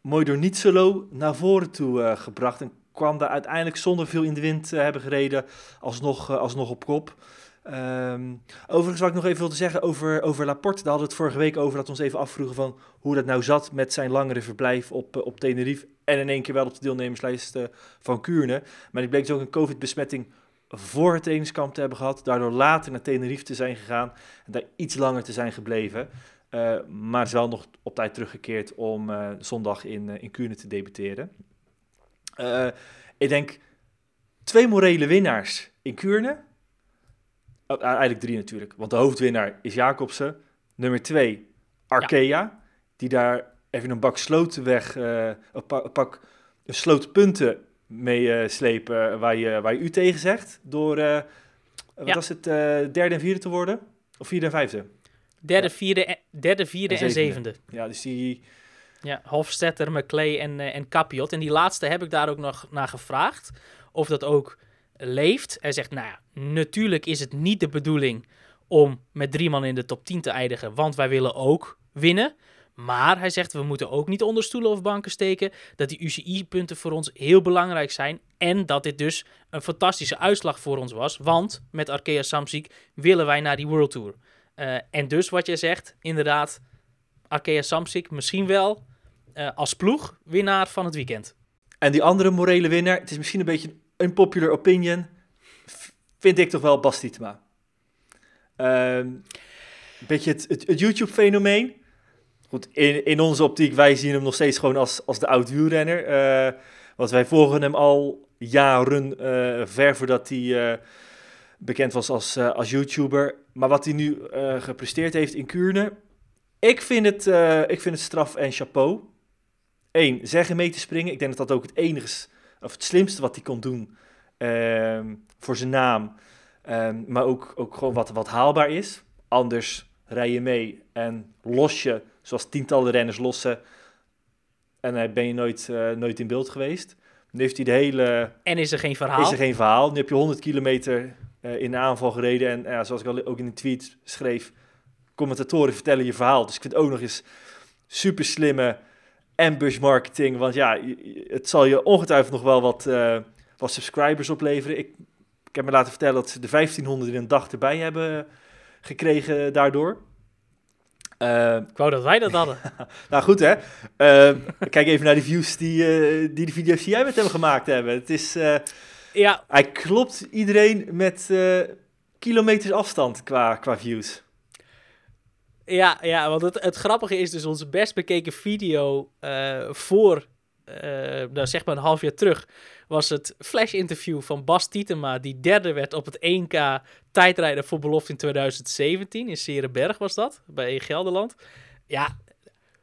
mooi door niet solo naar voren toe eh, gebracht. En kwam daar uiteindelijk zonder veel in de wind te hebben gereden alsnog, alsnog op kop. Ehm, overigens wat ik nog even wilde zeggen over, over Laporte. Daar hadden we het vorige week over dat we ons even afvroegen van hoe dat nou zat met zijn langere verblijf op, eh, op Tenerife. En in één keer wel op de deelnemerslijst eh, van Kuurne. Maar ik bleek dus ook een covid-besmetting voor het trainingskamp te hebben gehad. Daardoor later naar Tenerife te zijn gegaan. En daar iets langer te zijn gebleven. Eh, maar is wel nog op tijd teruggekeerd om zondag in, in Kuurne te debuteren. Ik denk twee morele winnaars in Kuurne. Oh, nou, eigenlijk drie natuurlijk. Want de hoofdwinnaar is Jacobsen. Nummer twee, Arkea. Die daar even een bak sloten weg, eh, een, pa- een pak een sloot punten mee eh, slepen waar je, waar je u tegen zegt. Door, eh, wat Ja. was het, eh, derde en vierde te worden? Of vierde en vijfde? Derde, Ja. vierde, en- derde, vierde En en zevende. zevende. Ja, dus die... Ja, Hofstetter, McClay en, eh, en Capiot. En die laatste heb ik daar ook nog naar gevraagd. Of dat ook leeft. Hij zegt, nou ja, natuurlijk is het niet de bedoeling om met drie man in de top 10 te eindigen. Want wij willen ook winnen. Maar hij zegt, we moeten ook niet onder stoelen of banken steken. Dat die UCI-punten voor ons heel belangrijk zijn. En dat dit dus een fantastische uitslag voor ons was. Want met Arkea Samsic willen wij naar die World Tour. Eh, en dus wat jij zegt, inderdaad, Arkea Samsic misschien wel eh, als ploeg winnaar van het weekend. En die andere morele winnaar, het is misschien een beetje unpopular opinion, vind ik toch wel Bas Tietema. Ehm, beetje het, het, YouTube-fenomeen. Goed, in, in onze optiek, wij zien hem nog steeds gewoon als, als de oud-wielrenner. Eh, want wij volgen hem al jaren, eh, ver voordat hij eh, bekend was als, als YouTuber. Maar wat hij nu gepresteerd heeft in Kuurne, ik vind het, ik vind het straf en chapeau. Eén, zeggen mee te springen. Ik denk dat dat ook het enige of het slimste wat hij kon doen ehm, voor zijn naam. Ehm, maar ook, ook gewoon wat, wat haalbaar is. Anders rij je mee en los je, zoals tientallen renners lossen. En dan ben je nooit, eh, nooit in beeld geweest. Nu heeft hij de hele En is er geen verhaal? is er geen verhaal. Nu heb je 100 kilometer eh, in de aanval gereden. En ja, zoals ik al ook in een tweet schreef, commentatoren vertellen je verhaal. Dus ik vind het ook nog eens super slimme ambush marketing. Want ja, het zal je ongetwijfeld nog wel wat, eh, wat subscribers opleveren. Ik, ik heb me laten vertellen dat ze de 1500 in een dag erbij hebben gekregen daardoor. Eh, Ik wou dat wij dat hadden. *laughs* nou goed hè, Eh, kijk even naar de views die, die de video's die jij met hem gemaakt hebben. Het is... ja, hij klopt iedereen met kilometers afstand qua, qua views. Ja, ja, want het, het grappige is dus onze best bekeken video eh, voor, eh, nou zeg maar een half jaar terug, was het flash-interview van Bas Tietema, die derde werd op het 1K tijdrijden voor belofte in 2017. In Serenberg was dat, bij Gelderland. Ja,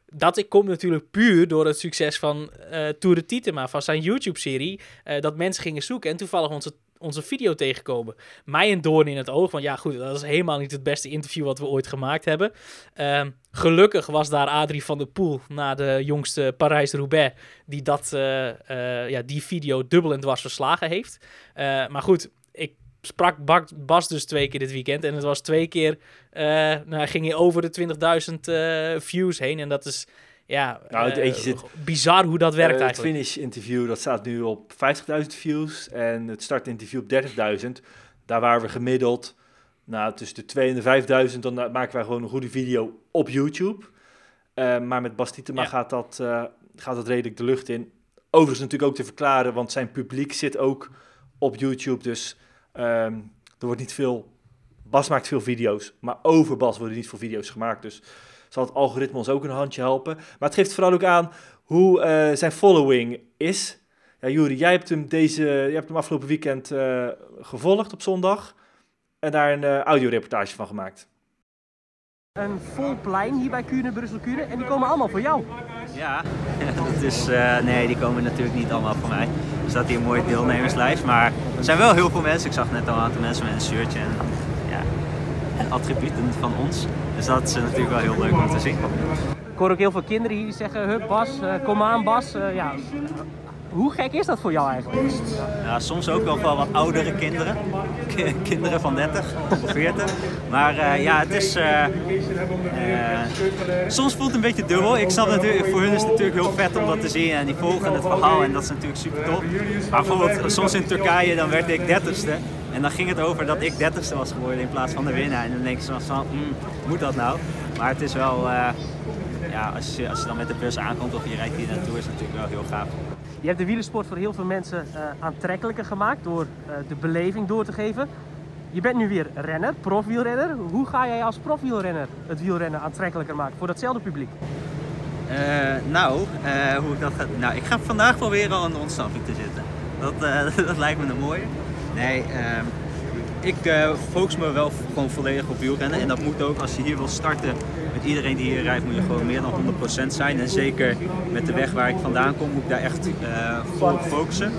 dat komt natuurlijk puur door het succes van eh Tour de Tietema, van zijn YouTube-serie. dat mensen gingen zoeken en toevallig onze, onze video tegenkomen. Mij een doorn in het oog, want ja goed, dat is helemaal niet het beste interview wat we ooit gemaakt hebben. Ehm, gelukkig was daar Adrie van der Poel, na de jongste Parijs-Roubaix, die dat, eh, eh, ja, die video dubbel en dwars verslagen heeft. Eh, maar goed, ik sprak Bas dus twee keer dit weekend en het was twee keer, eh nou, ging hij over de 20.000 eh, views heen en dat is, ja, Nou, het eentje zit- bizar hoe dat werkt Eh, het eigenlijk. finish interview dat staat nu op 50.000 views en het startinterview op 30.000. Daar waren we gemiddeld Nou, tussen de 2 en de 5000, dan maken wij gewoon een goede video op YouTube. Eh, maar met Bas Tietema Ja. gaat, dat, gaat dat redelijk de lucht in. Overigens natuurlijk ook te verklaren, want zijn publiek zit ook op YouTube. Dus ehm, er wordt niet veel... Bas maakt veel video's, maar over Bas worden niet veel video's gemaakt. Dus zal het algoritme ons ook een handje helpen. Maar het geeft vooral ook aan hoe eh, zijn following is. Ja, Juri, jij hebt hem, deze, jij hebt hem afgelopen weekend eh, gevolgd op zondag. En daar een eh, audioreportage van gemaakt. Een vol plein hier bij Kuurne, Brussel Kuurne. En die komen allemaal voor jou. Ja, *laughs* dat is, eh, nee, die komen natuurlijk niet allemaal van mij. Er staat hier een mooie deelnemerslijst, maar er zijn wel heel veel mensen. Ik zag net al een aantal mensen met een shirtje en *laughs* attributen van ons. Dus dat is natuurlijk wel heel leuk om te zien. Ik hoor ook heel veel kinderen hier zeggen, hup Bas, eh, kom aan Bas. Eh, ja. Hoe gek is dat voor jou eigenlijk? Ja, soms ook wel wat oudere kinderen. *laughs* Kinderen van 30 of 40. Maar eh, ja, het is. eh, eh, soms voelt het een beetje dubbel. Ik snap natuurlijk, voor hun is het natuurlijk heel vet om dat te zien. En die volgen het verhaal en dat is natuurlijk super tof. Maar bijvoorbeeld, soms in Turkije dan werd ik 30ste. En dan ging het over dat ik 30ste was geworden in plaats van de winnaar. En dan denk je zo van, hmm, moet dat nou? Maar het is wel. eh, ja, als je, als je dan met de bus aankomt of je rijdt hier naartoe, is het natuurlijk wel heel gaaf. Je hebt de wielersport voor heel veel mensen eh, aantrekkelijker gemaakt door eh, de beleving door te geven. Je bent nu weer renner, profwielrenner. Hoe ga jij als profwielrenner het wielrennen aantrekkelijker maken voor datzelfde publiek? Eh, nou, eh, hoe ik dat ga... Nou, ik ga vandaag proberen al aan de ontsnapping te zitten. Dat, eh, *laughs* dat lijkt me een mooie. Nee, ehm, ik eh, focus me wel gewoon volledig op wielrennen. En dat moet ook, als je hier wil starten met iedereen die hier rijdt, moet je gewoon meer dan 100% zijn. En zeker met de weg waar ik vandaan kom, moet ik daar echt eh vol op focussen.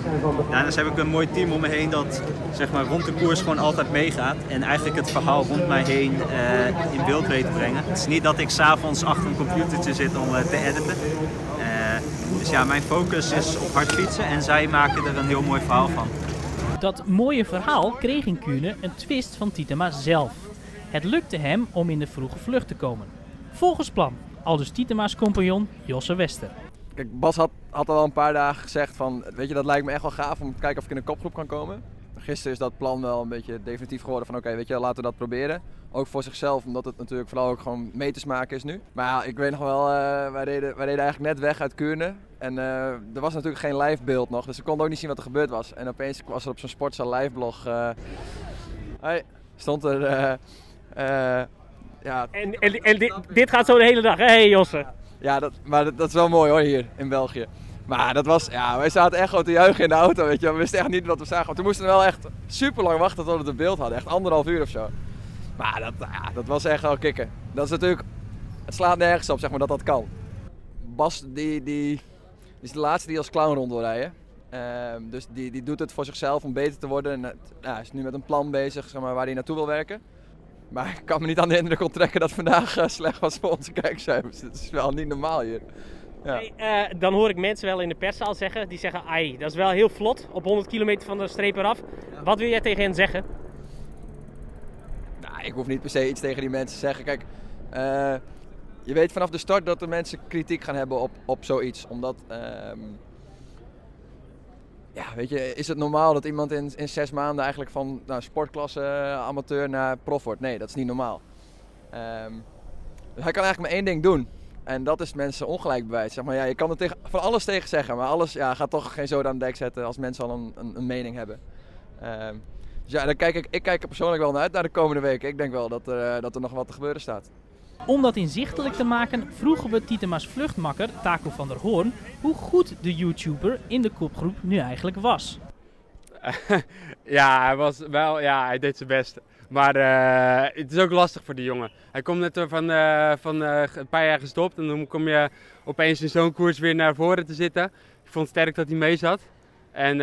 Dus heb ik een mooi team om me heen dat zeg maar, rond de koers gewoon altijd meegaat. En eigenlijk het verhaal rond mij heen eh, in beeld weet te brengen. Het is niet dat ik s'avonds achter een computertje zit om te editen. Dus ja, mijn focus is op hard fietsen en zij maken er een heel mooi verhaal van. Dat mooie verhaal kreeg in Kuurne een twist van Tietema zelf. Het lukte hem om in de vroege vlucht te komen. Volgens plan, aldus Tietema's compagnon Josse Wester. Kijk, Bas had, had al een paar dagen gezegd van, weet je, dat lijkt me echt wel gaaf om te kijken of ik in een kopgroep kan komen. Gisteren is dat plan wel een beetje definitief geworden van, oké, weet je, laten we dat proberen. Ook voor zichzelf, omdat het natuurlijk vooral ook gewoon meters maken is nu. Maar ja, ik weet nog wel, eh, wij, reden, wij reden eigenlijk net weg uit Kuurne. En eh, er was natuurlijk geen live beeld nog, dus we konden ook niet zien wat er gebeurd was. En opeens was er op zo'n Sportzaal live blog, eh, hey, stond er, ja, En, en, en dit, dit gaat zo de hele dag, hè hey, Josse? ja, dat, maar dat, dat is wel mooi hoor, hier in België. Maar dat was, ja, wij zaten echt gewoon te juichen in de auto, weet je. We wisten echt niet wat we zagen. Want we moesten wel echt super lang wachten tot we het beeld hadden. Echt anderhalf uur of zo. Maar dat, ja, dat was echt wel kicken. Dat is natuurlijk, het slaat nergens op, zeg maar, dat dat kan. Bas, die, die, is de laatste die als clown rond wil rijden. Ehm, dus die, die doet het voor zichzelf om beter te worden. En ja, hij is nu met een plan bezig, zeg maar, waar hij naartoe wil werken. Maar ik kan me niet aan de indruk onttrekken dat vandaag eh, slecht was voor onze kijkcijfers. Het is wel niet normaal hier. Ja. Hey, eh, dan hoor ik mensen wel in de perszaal zeggen, die zeggen, ai, dat is wel heel vlot, op 100 kilometer van de streep eraf. Wat wil jij tegen hen zeggen? Nou, ik hoef niet per se iets tegen die mensen te zeggen. Kijk, eh, je weet vanaf de start dat de mensen kritiek gaan hebben op, op zoiets. Omdat, ehm, ja, weet je, is het normaal dat iemand in, in zes maanden eigenlijk van nou, sportklasse amateur naar prof wordt? Nee, dat is niet normaal. Ehm, dus hij kan eigenlijk maar één ding doen. En dat is mensen ongelijk bewijzen. Zeg maar, ja, je kan er tegen, van alles tegen zeggen, maar alles ja, gaat toch geen zoden aan de dek zetten als mensen al een, een, een mening hebben. Ehm, dus ja, dan kijk ik, ik kijk er persoonlijk wel naar uit naar de komende weken. Ik denk wel dat er, eh, dat er nog wat te gebeuren staat. Om dat inzichtelijk te maken vroegen we Tietema's vluchtmakker Taco van der Hoorn hoe goed de YouTuber in de kopgroep nu eigenlijk was. *laughs* ja, hij was wel, ja, hij deed zijn best. Maar eh, het is ook lastig voor die jongen. Hij komt net van, eh, van eh, een paar jaar gestopt en dan kom je opeens in zo'n koers weer naar voren te zitten. Ik vond het sterk dat hij mee zat. En,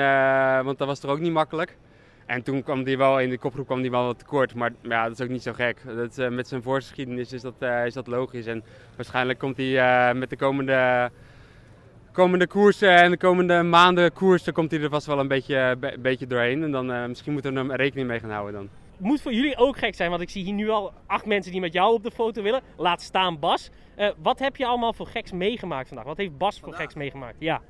want dat was toch ook niet makkelijk. En toen kwam hij wel, in de kopgroep kwam hij wel wat tekort. Maar ja, dat is ook niet zo gek. Dat, met zijn voorgeschiedenis is dat, is dat logisch. En waarschijnlijk komt hij met de komende, komende koersen en de komende maanden koersen... komt hij er vast wel een beetje, be- beetje doorheen. En dan misschien moeten we er rekening mee gaan houden dan. Moet voor jullie ook gek zijn, want ik zie hier nu al acht mensen die met jou op de foto willen. Laat staan Bas. Eh, wat heb je allemaal voor geks meegemaakt vandaag? Wat heeft Bas voor geks meegemaakt? Ja.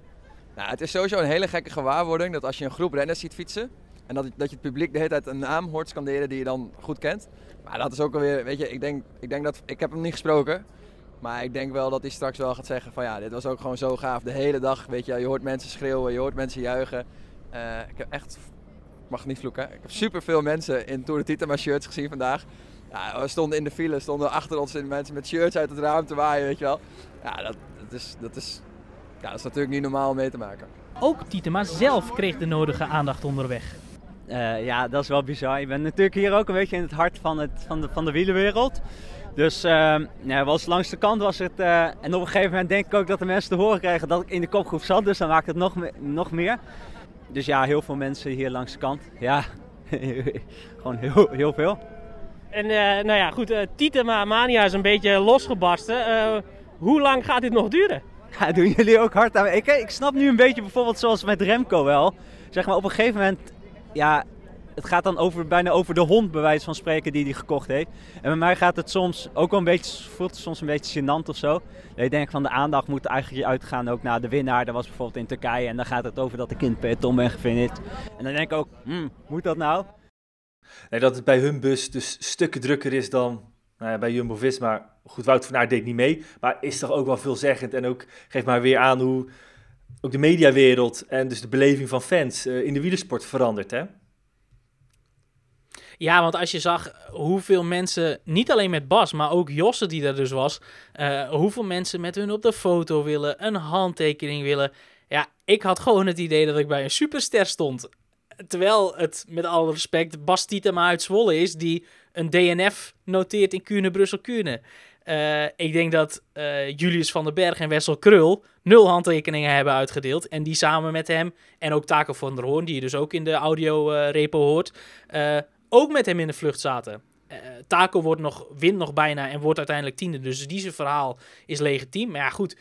Nou, het is sowieso een hele gekke gewaarwording dat als je een groep renners ziet fietsen, En dat, dat je het publiek de hele tijd een naam hoort scanderen die je dan goed kent. Maar dat is ook alweer, weet je, ik denk, ik denk dat, ik heb hem niet gesproken. Maar ik denk wel dat hij straks wel gaat zeggen van ja, dit was ook gewoon zo gaaf. De hele dag, weet je, je hoort mensen schreeuwen, je hoort mensen juichen. Uh, ik heb echt, mag niet vloeken, ik heb super veel mensen in Tour de Titema shirts gezien vandaag. Ja, we stonden in de file, stonden achter ons in mensen met shirts uit het raam te waaien, weet je wel. Ja, dat, dat, is, dat, is, ja, dat is natuurlijk niet normaal om mee te maken. Ook Tietema zelf kreeg de nodige aandacht onderweg. Uh, ja, dat is wel bizar. Ik ben natuurlijk hier ook een beetje in het hart van, het, van, de, van de wielenwereld. Dus uh, ja, was langs de kant was het. Uh, en op een gegeven moment denk ik ook dat de mensen te horen krijgen dat ik in de kopgroep zat. Dus dan maakt het nog, nog meer. Dus ja, heel veel mensen hier langs de kant. Ja, *laughs* gewoon heel, heel veel. En uh, nou ja, goed, uh, Tietema Mania is een beetje losgebarsten. hoe lang gaat dit nog duren? Ja, doen jullie ook hard aan. Ik, ik snap nu een beetje bijvoorbeeld zoals met Remco wel. Zeg maar op een gegeven moment ja, het gaat dan over, bijna over de hond, bij wijze van spreken, die hij gekocht heeft. En bij mij gaat het soms ook wel een beetje, voelt het soms een beetje gênant of zo. Ik denk van de aandacht moet eigenlijk uitgaan ook naar de winnaar. Dat was bijvoorbeeld in Turkije en dan gaat het over dat ik in het peloton ben gefinished. En dan denk ik ook, hmm, moet dat nou? Nee, dat het bij hun bus dus stukken drukker is dan nou ja, bij Jumbo-Visma. Goed, Wout van Aert deed niet mee, maar is toch ook wel veelzeggend. En ook geeft maar weer aan hoe ook de mediawereld en dus de beleving van fans uh, in de wielersport verandert, hè? Ja, want als je zag hoeveel mensen, niet alleen met Bas, maar ook Josse die er dus was, uh, hoeveel mensen met hun op de foto willen, een handtekening willen. Ja, ik had gewoon het idee dat ik bij een superster stond. Terwijl het, met alle respect, Bas Tietema uit Zwolle is, die een DNF noteert in Kuurne, Brussel, Kuurne. Uh, ik denk dat uh, Julius van den Berg en Wessel Krul nul handtekeningen hebben uitgedeeld. En die samen met hem, en ook Taco van der Hoorn, die je dus ook in de audio-repo hoort, ook met hem in de vlucht zaten. Uh, Taco wordt nog, wint nog bijna en wordt uiteindelijk tiende. Dus die verhaal is legitiem. Maar ja, goed.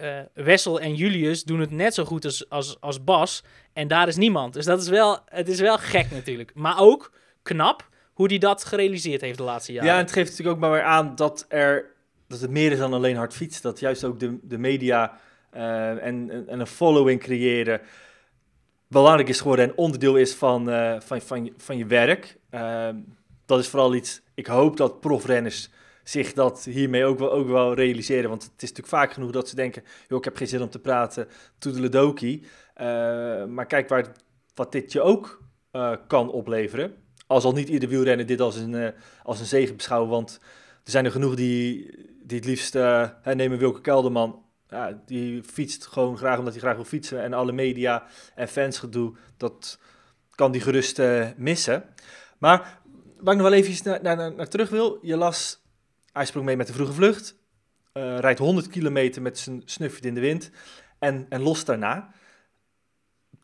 Uh, Wessel en Julius doen het net zo goed als, als, als Bas. En daar is niemand. Dus dat is wel, het is wel gek natuurlijk. Maar ook knap hoe hij dat gerealiseerd heeft de laatste jaren. Ja, en het geeft natuurlijk ook maar weer aan dat, er, dat het meer is dan alleen hard fietsen. Dat juist ook de, de media uh, en, en een following creëren belangrijk is geworden en onderdeel is van, uh, van, van, van je werk. Uh, dat is vooral iets, ik hoop dat profrenners zich dat hiermee ook wel, ook wel realiseren. Want het is natuurlijk vaak genoeg dat ze denken, joh, ik heb geen zin om te praten, toedeledokie. Uh, maar kijk waar, wat dit je ook kan opleveren. Als al niet ieder wielrenner dit als een, als een zegen beschouwen, want er zijn er genoeg die, die het liefst, nemen Wilke Kelderman ja, die fietst gewoon graag omdat hij graag wil fietsen. En alle media en fans gedoe, dat kan die gerust uh, missen. Maar waar ik nog wel even naar, naar, terug wil. Je las, hij sprong mee met de vroege vlucht. Uh, rijdt 100 kilometer met zijn snufje in de wind. En, en lost daarna.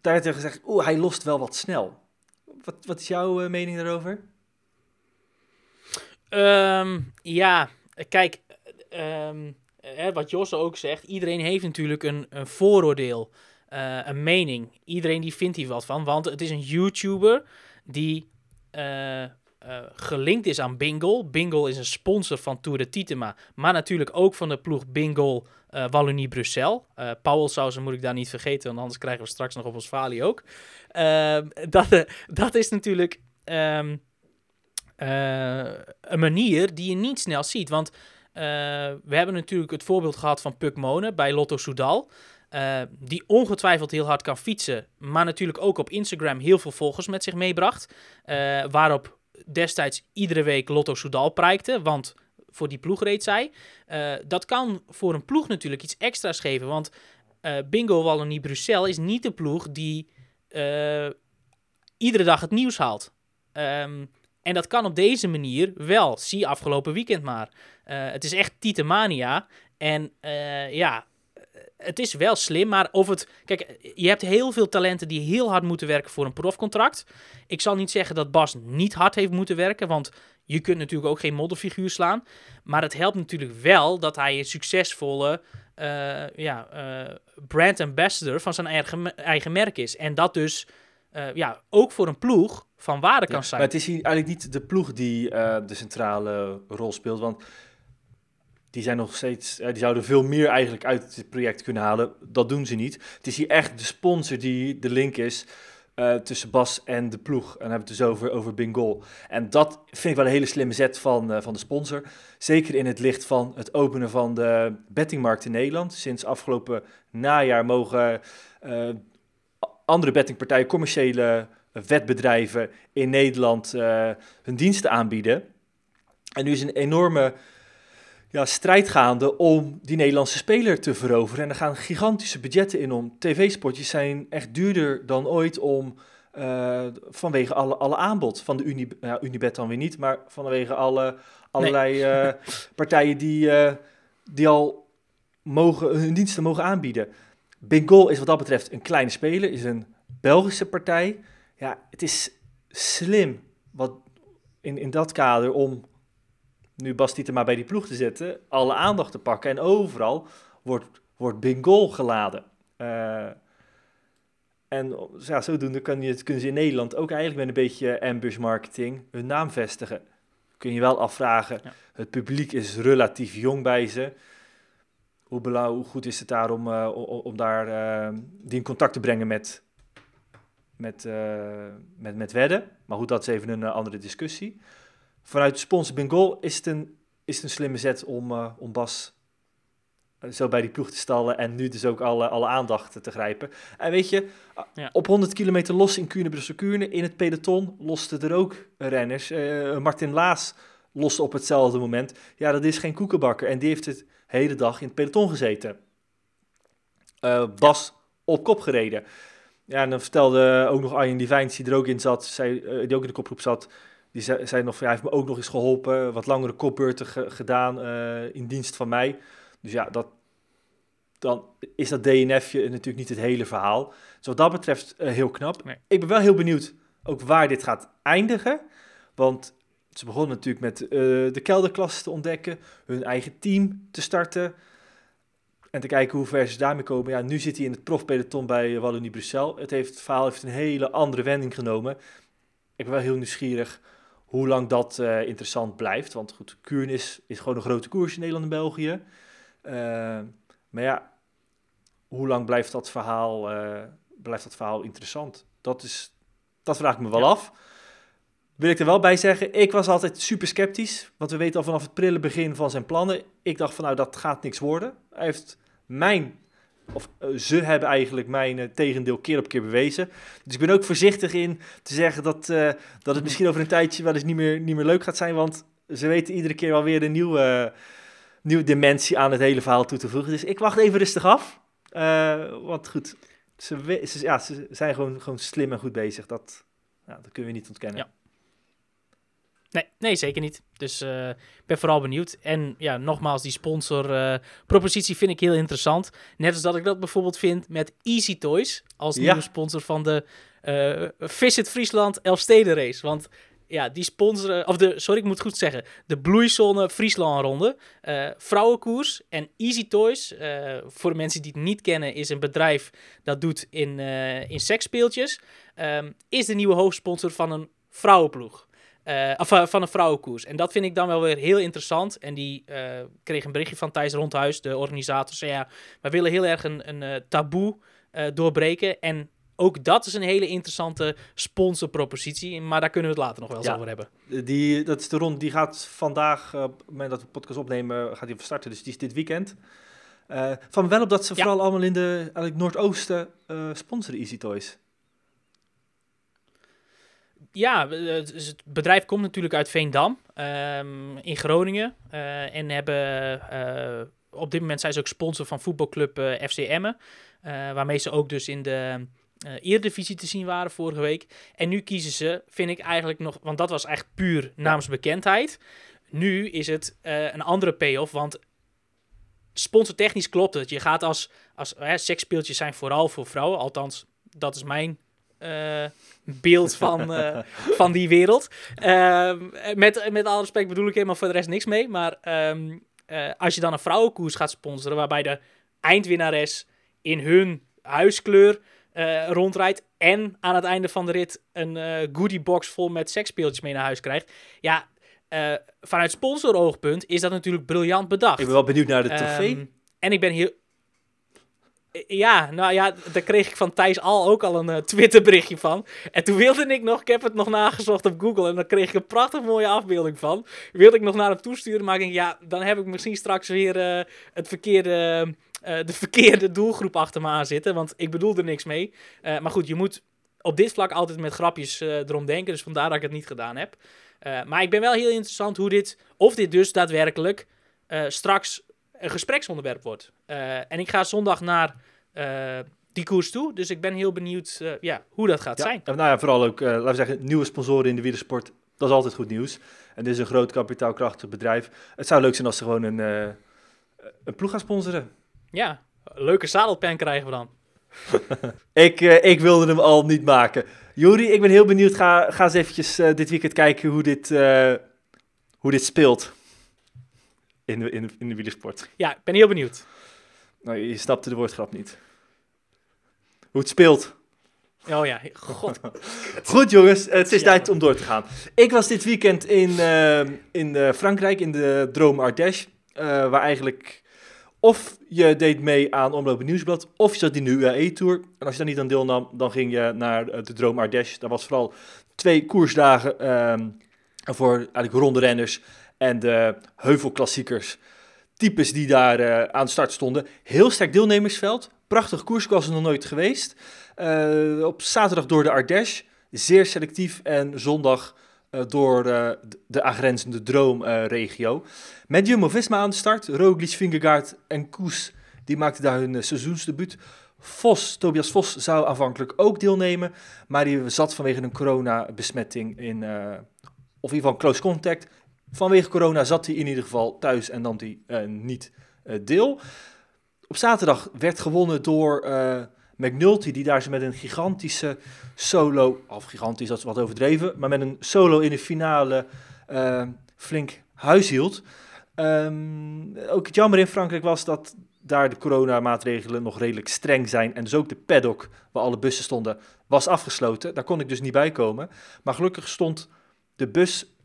Daar werd er gezegd, oeh, hij lost wel wat snel. Wat, wat is jouw uh, mening daarover? Um, ja, kijk... Um hè, wat Josse ook zegt, iedereen heeft natuurlijk een, een vooroordeel, uh, een mening. Iedereen die vindt hier wat van, want het is een YouTuber die uh, gelinkt is aan Bingle. Bingle is een sponsor van Tour de Titema, maar natuurlijk ook van de ploeg Bingle Wallonie-Bruxelles. Paul Sausen moet ik daar niet vergeten, want anders krijgen we straks nog op ons falie ook. Ehm, *laughs* dat, dat is natuurlijk um, een manier die je niet snel ziet, want we hebben natuurlijk het voorbeeld gehad van Puk Mone bij Lotto Soudal. Uh, die ongetwijfeld heel hard kan fietsen, maar natuurlijk ook op Instagram heel veel volgers met zich meebracht. Uh, waarop destijds iedere week Lotto Soudal prijkte, want voor die ploeg reed zij. dat kan voor een ploeg natuurlijk iets extra's geven, want Bingo Wallonie Bruxelles is niet de ploeg die iedere dag het nieuws haalt. Um, en dat kan op deze manier wel. Zie afgelopen weekend maar. Uh, het is echt Titemania. En uh, ja, het is wel slim, maar of het... Kijk, je hebt heel veel talenten die heel hard moeten werken voor een profcontract. Ik zal niet zeggen dat Bas niet hard heeft moeten werken, want je kunt natuurlijk ook geen modderfiguur slaan. Maar het helpt natuurlijk wel dat hij een succesvolle uh, ja, brand ambassador van zijn eigen, eigen merk is. En dat dus ja, ook voor een ploeg van waarde kan zijn. Maar het is hier eigenlijk niet de ploeg die uh, de centrale rol speelt, want die zijn nog steeds, uh, die zouden veel meer eigenlijk uit het project kunnen halen. Dat doen ze niet. Het is hier echt de sponsor die de link is eh, tussen Bas en de ploeg. En dan hebben we het dus over, over Bingol. En dat vind ik wel een hele slimme zet van, eh, van de sponsor. Zeker in het licht van het openen van de bettingmarkt in Nederland. Sinds afgelopen najaar mogen eh, andere bettingpartijen, commerciële wetbedrijven in Nederland eh, hun diensten aanbieden. En nu is een enorme ja, strijd gaande om die Nederlandse speler te veroveren. En er gaan gigantische budgetten in om. TV-spotjes zijn echt duurder dan ooit om eh, vanwege alle, alle aanbod van de Uni, ja, Unibet dan weer niet, maar vanwege alle, allerlei eh, *laughs* partijen die, eh, die al mogen, hun diensten mogen aanbieden. Bingol is wat dat betreft een kleine speler, is een Belgische partij. Ja, het is slim wat in, in dat kader om nu Bas maar bij die ploeg te zetten, alle aandacht te pakken. En overal wordt, wordt Bingol geladen. Eh, en ja, zodoende kan je, kunnen ze in Nederland ook eigenlijk met een beetje ambush marketing hun naam vestigen. Kun je wel afvragen, het publiek is relatief jong bij ze. Hoe, hoe goed is het daar om, eh, om, daar eh, die in contact te brengen met, met, eh, met, met wedden? Maar goed, dat is even een andere discussie. Vanuit sponsor Bingol is het een, is het een slimme zet om, om Bas zo bij die ploeg te stallen en nu dus ook alle, alle aandacht te grijpen. En weet je, Ja. op 100 kilometer los in Kuurne, Brussel, Kuurne, in het peloton losten er ook renners. Martin Laas loste op hetzelfde moment. Ja, dat is geen koekenbakker en die heeft het hele dag in het peloton gezeten. Eh, Bas op kop gereden. Ja, en dan vertelde ook nog Arjen Divijns, die er ook in zat, zei, eh, die ook in de kopgroep zat, die zei, zei nog, ja, hij heeft me ook nog eens geholpen, wat langere kopbeurten ge- gedaan eh, in dienst van mij. Dus ja, dat, dan is dat DNFje natuurlijk niet het hele verhaal. Dus wat dat betreft heel knap. Nee. Ik ben wel heel benieuwd ook waar dit gaat eindigen. Want ze begonnen natuurlijk met eh, de kelderklasse te ontdekken, hun eigen team te starten. En te kijken hoe ver ze daarmee komen. Ja, nu zit hij in het profpeloton bij Wallonie Bruxelles. Het, heeft, het verhaal heeft een hele andere wending genomen. Ik ben wel heel nieuwsgierig hoe lang dat eh, interessant blijft. Want goed, Kuurne is, is gewoon een grote koers in Nederland en België. Eh, maar ja, hoe lang blijft dat verhaal, blijft dat verhaal interessant? Dat, is, dat vraag ik me wel Ja. af. Wil ik er wel bij zeggen, ik was altijd super sceptisch. Want we weten al vanaf het prille begin van zijn plannen. Ik dacht van nou, dat gaat niks worden. Hij heeft mijn, of eh, ze hebben eigenlijk mijn eh, tegendeel keer op keer bewezen. Dus ik ben ook voorzichtig in te zeggen dat, eh, dat het misschien over een tijdje wel eens niet meer, niet meer leuk gaat zijn. Want ze weten iedere keer wel weer een nieuwe, nieuwe dimensie aan het hele verhaal toe te voegen. Dus ik wacht even rustig af. Want goed, ze, ze zijn gewoon, gewoon slim en goed bezig. Dat, ja, dat kunnen we niet ontkennen. Ja. Nee, nee, zeker niet. Dus eh, ik ben vooral benieuwd. En ja, nogmaals, die sponsorpropositie vind ik heel interessant. Net als dat ik dat bijvoorbeeld vind met Easy Toys als Ja. nieuwe sponsor van de eh Visit Friesland Elfsteden race. Want ja, die sponsoren, of de, sorry, ik moet goed zeggen, de Bloeizone Friesland ronde, eh, vrouwenkoers en Easy Toys. eh, voor de mensen die het niet kennen, is een bedrijf dat doet in, eh in seksspeeltjes. ehm, is de nieuwe hoofdsponsor van een vrouwenploeg. Of eh, van een vrouwenkoers. En dat vind ik dan wel weer heel interessant. En die eh, kreeg een berichtje van Thijs Rondhuis, de organisator. Zei ja, wij willen heel erg een, een taboe doorbreken. En ook dat is een hele interessante sponsorpropositie. Maar daar kunnen we het later nog wel eens over hebben. Die, dat is de rond, die gaat vandaag, op het moment dat we de podcast opnemen, gaat die starten. Dus die is dit weekend. Van wel op dat ze Ja. vooral allemaal in de eigenlijk Noordoosten sponsoren Easy Toys. Ja, het bedrijf komt natuurlijk uit Veendam ehm, in Groningen. eh, en hebben eh, op dit moment zijn ze ook sponsor van voetbalclub eh FC Emmen. waarmee ze ook dus in de Eredivisie te zien waren vorige week. En nu kiezen ze, vind ik eigenlijk nog, want dat was echt puur naamsbekendheid. Nu is het een andere payoff, want sponsortechnisch klopt het. Je gaat als, als hè, seksspeeltjes zijn vooral voor vrouwen, althans dat is mijn beeld van, eh, *laughs* van die wereld. Ehm, met, met alle respect bedoel ik helemaal voor de rest niks mee. Maar ehm, eh, als je dan een vrouwenkoers gaat sponsoren, waarbij de eindwinnares in hun huiskleur eh, rondrijdt en aan het einde van de rit een eh goodiebox vol met seksspeeltjes mee naar huis krijgt. Ja, eh, vanuit sponsoroogpunt is dat natuurlijk briljant bedacht. Ik ben wel benieuwd naar de trofee. Ehm, en ik ben heel... Ja, nou ja, daar kreeg ik van Thijs Al ook al een uh, Twitterberichtje van. En toen wilde ik nog, ik heb het nog nagezocht op Google en dan kreeg ik een prachtig mooie afbeelding van. Wilde ik nog naar hem toesturen, maar ik denk, ja, dan heb ik misschien straks weer uh, het verkeerde, uh, de verkeerde doelgroep achter me aan zitten. Want ik bedoel er niks mee. maar goed, je moet op dit vlak altijd met grapjes erom denken, dus vandaar dat ik het niet gedaan heb. maar ik ben wel heel interessant hoe dit, of dit dus daadwerkelijk straks een gespreksonderwerp wordt. en ik ga zondag naar uh, die koers toe. Dus ik ben heel benieuwd uh, ja, hoe dat gaat ja, zijn. Nou ja, vooral ook, laten we zeggen, nieuwe sponsoren in de wielersport. Dat is altijd goed nieuws. En dit is een groot kapitaalkrachtig bedrijf. Het zou leuk zijn als ze gewoon een, een ploeg gaan sponsoren. Ja, leuke zadelpen krijgen we dan. *laughs* ik, ik wilde hem al niet maken. Juri, ik ben heel benieuwd. Ga, ga eens eventjes dit weekend kijken hoe dit, hoe dit speelt in de, in, de, in de wielersport. Ja, ik ben heel benieuwd. Nou, je snapte de woordgrap niet. Hoe het speelt. Oh ja, god. *laughs* Goed jongens, het is tijd om door te gaan. Ik was dit weekend in, uh, in uh, Frankrijk, in de Droom Ardèche. Uh, waar eigenlijk of je deed mee aan Omloop Nieuwsblad, of je zat in de UAE-tour. En als je daar niet aan deelnam, dan ging je naar de Droom Ardèche. Dat was vooral twee koersdagen ehm, voor eigenlijk ronde renners en de heuvelklassiekers types die daar uh, aan start stonden. Heel sterk deelnemersveld. Prachtig koers, was er nog nooit geweest. Uh, op zaterdag door de Ardèche. Zeer selectief. En zondag uh, door de aangrenzende Droomregio. Met Jumbo-Visma aan de start. Roglic, Vingegaard en Koes. Die maakten daar hun seizoensdebuut. Vos, Tobias Vos zou aanvankelijk ook deelnemen. Maar die zat vanwege een coronabesmetting in... of in ieder geval close contact Vanwege corona zat hij in ieder geval thuis en nam hij uh, niet uh, deel. Op zaterdag werd gewonnen door uh, McNulty, die daar met een gigantische solo, of gigantisch, dat is wat overdreven, maar met een solo in de finale flink huis hield. Um, ook het jammer in Frankrijk was dat daar de coronamaatregelen nog redelijk streng zijn. En dus ook de paddock, waar alle bussen stonden, was afgesloten. Daar kon ik dus niet bij komen. Maar gelukkig stond de bus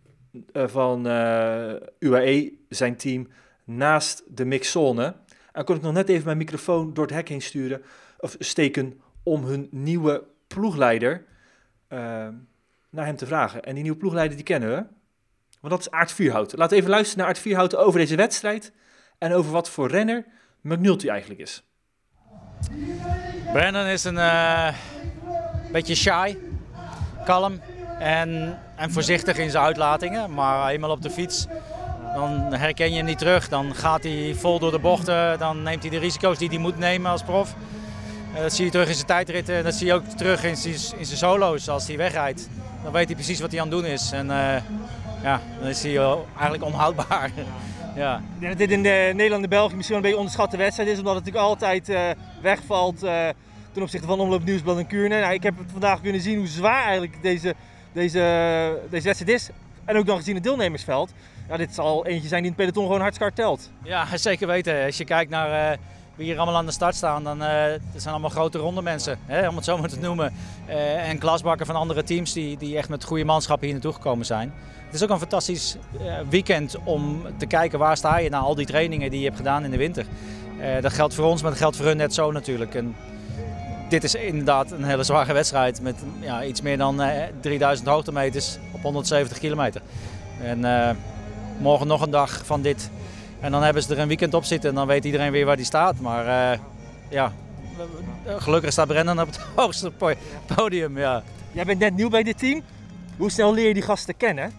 van uh, UAE, zijn team, naast de mixzone. En kon ik nog net even mijn microfoon door het hek heen sturen, of steken, om hun nieuwe ploegleider uh, naar hem te vragen. En die nieuwe ploegleider, die kennen we. Want dat is Aard Vierhout. Laten even luisteren naar Aard Vierhout over deze wedstrijd. En over wat voor renner McNulty eigenlijk is. Brandon is een beetje shy, kalm, en, en voorzichtig in zijn uitlatingen. Maar eenmaal op de fiets, dan herken je hem niet terug. Dan gaat hij vol door de bochten. Dan neemt hij de risico's die hij moet nemen als prof. Uh, dat zie je terug in zijn tijdritten. En dat zie je ook terug in zijn, in zijn solo's als hij wegrijdt. Dan weet hij precies wat hij aan het doen is. En uh, ja, dan is hij eigenlijk onhoudbaar. *laughs* ja. Dat dit in de Nederland en België misschien een beetje onderschatte wedstrijd is. Omdat het natuurlijk altijd wegvalt ten opzichte van Omloop Nieuwsblad en Kuurne. Nou, ik heb vandaag kunnen zien hoe zwaar eigenlijk deze deze, deze wedstrijd is. En ook dan gezien het deelnemersveld. Ja, dit zal eentje zijn die in het peloton gewoon hartstikke telt. Ja, *laughs* zeker weten. Als je kijkt naar uh, wie hier allemaal aan de start staan, dan uh, zijn allemaal grote ronde mensen. Hè, om het zo maar te noemen. Uh, en klasbakken van andere teams die, die echt met goede manschappen hier naartoe gekomen zijn. Het is ook een fantastisch weekend om te kijken waar sta je na al die trainingen die je hebt gedaan in de winter. dat geldt voor ons, maar dat geldt voor hun net zo natuurlijk. Dit is inderdaad een hele zware wedstrijd met ja, iets meer dan uh, 3000 hoogtemeters op 170 kilometer. En uh, morgen nog een dag van dit. En dan hebben ze er een weekend op zitten en dan weet iedereen weer waar die staat. Maar uh, ja, gelukkig staat Brennan op het *laughs* hoogste podium. Ja. Jij bent net nieuw bij dit team. Hoe snel leer je die gasten kennen?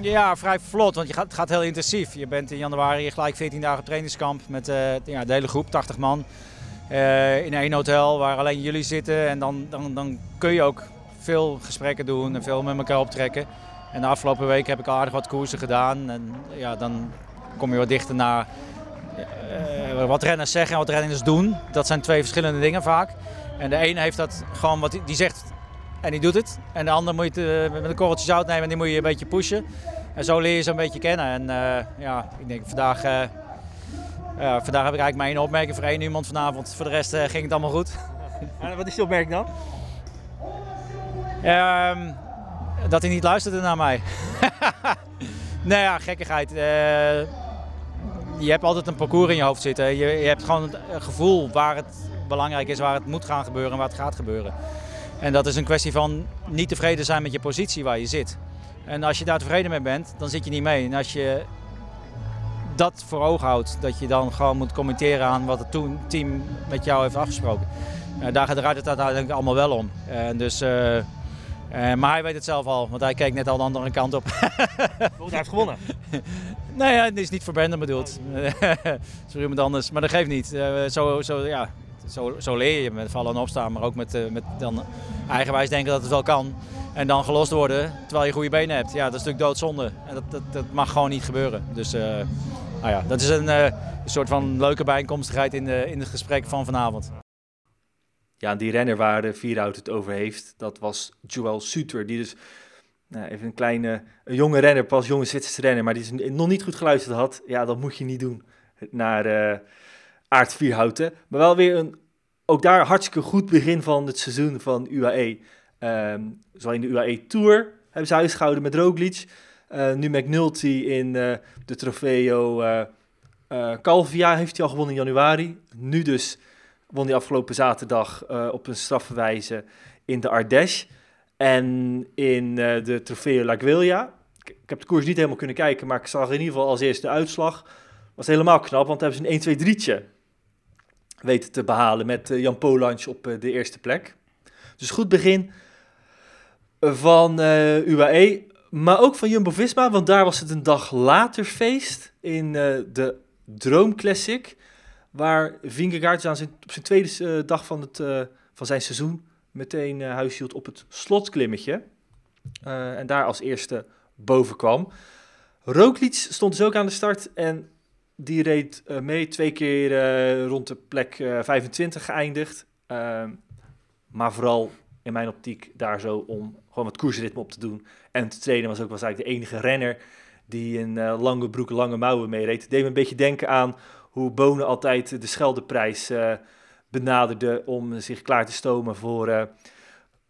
Ja, vrij vlot, want je gaat, het gaat heel intensief. Je bent in januari gelijk 14 dagen op trainingskamp met uh, ja, de hele groep, 80 man. Uh, in één hotel waar alleen jullie zitten. En dan, dan, dan kun je ook veel gesprekken doen en veel met elkaar optrekken. En de afgelopen week heb ik aardig wat koersen gedaan. En ja, dan kom je wat dichter naar uh, wat renners zeggen en wat renners doen. Dat zijn twee verschillende dingen vaak. En de ene heeft dat gewoon wat die zegt en die doet het. En de ander moet je met een korreltje zout nemen en die moet je een beetje pushen. En zo leer je ze een beetje kennen. En ja, ik denk vandaag vandaag heb ik eigenlijk maar één opmerking voor één iemand vanavond. Voor de rest uh, ging het allemaal goed. *laughs* En wat is de opmerking dan? Um, dat hij niet luisterde naar mij. *laughs* nee, ja, gekkigheid. Uh, je hebt altijd een parcours in je hoofd zitten. Je, je hebt gewoon het gevoel waar het belangrijk is, waar het moet gaan gebeuren en waar het gaat gebeuren. En dat is een kwestie van niet tevreden zijn met je positie waar je zit. En als je daar tevreden mee bent, dan zit je niet mee. En als je dat voor ogen houdt, dat je dan gewoon moet commenteren aan wat het team met jou heeft afgesproken. Uh, daar gaat het uiteindelijk allemaal wel om. En dus, uh, uh, maar hij weet het zelf al, want hij keek net al de andere kant op. *laughs* hij heeft gewonnen. nee, het is niet voor bedoeld. *laughs* Sorry iemand anders, maar dat geeft niet. zo, zo, ja, zo, zo leer je met vallen en opstaan, maar ook met, met dan eigenwijs denken dat het wel kan. En dan gelost worden terwijl je goede benen hebt. Ja, dat is natuurlijk doodzonde. En dat, dat, dat mag gewoon niet gebeuren. Dus uh, nou ja, dat is een, een, soort van leuke bijeenkomstigheid in, de, in het gesprek van vanavond. Ja, die renner waar Vierhout het over heeft, dat was Joel Suter. Die dus nou, even een kleine, een jonge renner, pas jonge Zwitserse renner, maar die nog niet goed geluisterd had. Ja, dat moet je niet doen naar uh, Aard Vierhouten. Maar wel weer een, ook daar hartstikke goed begin van het seizoen van UAE. Um, zowel in de UAE Tour hebben ze huisgehouden met Roglic. Uh, nu McNulty in uh, de Trofeo uh, Calvia heeft hij al gewonnen in januari. Nu dus won hij afgelopen zaterdag op een strafverwijze in de Ardèche. En in de Trofeo La Guilia. Ik, heb de koers niet helemaal kunnen kijken, maar ik zag in ieder geval als eerste de uitslag. Was helemaal knap, want hebben ze een 1-2-3'tje weten te behalen met Jan Polansch op de eerste plek. Dus goed begin van UAE, maar ook van Jumbo-Visma, want daar was het een dag later feest in uh, de Droom Classic, waar Vingegaard aan zijn, op zijn tweede uh, dag van, het, van zijn seizoen meteen huis hield op het slotklimmetje en daar als eerste boven kwam. Stond dus ook aan de start en die reed mee, twee keer rond de plek 25 geëindigd. maar vooral in mijn optiek daar zo om gewoon wat koersritme op te doen. En te trainen was ook was eigenlijk de enige renner die in uh, lange broeken, lange mouwen meereed. deed me een beetje denken aan hoe Bonen altijd de Scheldeprijs uh, benaderde om zich klaar te stomen voor, uh,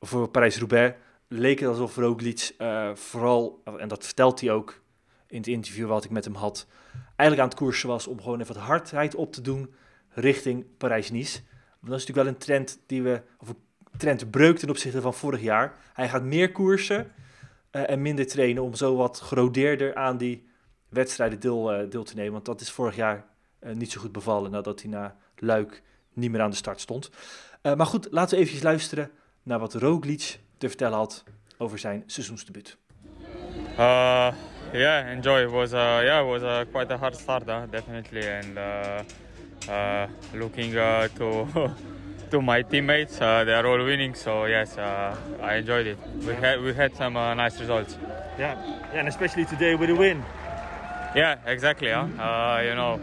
voor Parijs-Roubaix. Leek het alsof Roglic vooral, en dat vertelt hij ook in het interview wat ik met hem had, eigenlijk aan het koersen was om gewoon even wat hardheid op te doen richting Parijs-Nice. Dat is natuurlijk wel een trend die we, of een trend breuk ten opzichte van vorig jaar. Hij gaat meer koersen uh, en minder trainen om zo wat gerodeerder aan die wedstrijden deel, uh, deel te nemen. Want dat is vorig jaar uh, niet zo goed bevallen nadat hij na Luik niet meer aan de start stond. maar goed, laten we even luisteren naar wat Roglic te vertellen had over zijn seizoensdebuut. Uh, yeah, enjoy. It was uh, yeah, it was uh, quite a hard start, definitely, and looking to *laughs* to my teammates. Uh, they are all winning, so yes, uh, I enjoyed it. We had we had some uh, nice results. Yeah, yeah, and especially today with a win. Yeah, exactly. Huh? Uh, you know,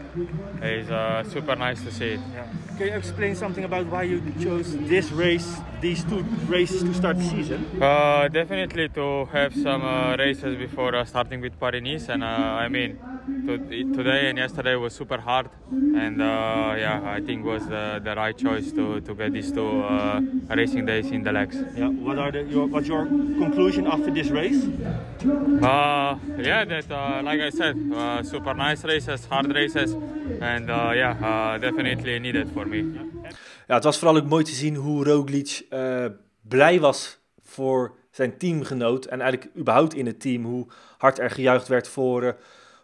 it's uh, super nice to see it. Yeah. Can you explain something about why you chose this race, these two races to start the season? Uh, definitely to have some races before starting with Paris-Nice, and I mean, to, today and yesterday was super hard, and uh, yeah, I think was the, the right choice to, to get these two uh, racing days in the legs. Yeah, what are the, your what's your conclusion after this race? Uh, yeah, that uh, like I said, uh, super nice races, hard races, and uh, yeah, definitely needed for me. Ja, het was vooral ook mooi te zien hoe Roglic blij was voor zijn teamgenoot en eigenlijk überhaupt in het team, hoe hard er gejuicht werd voor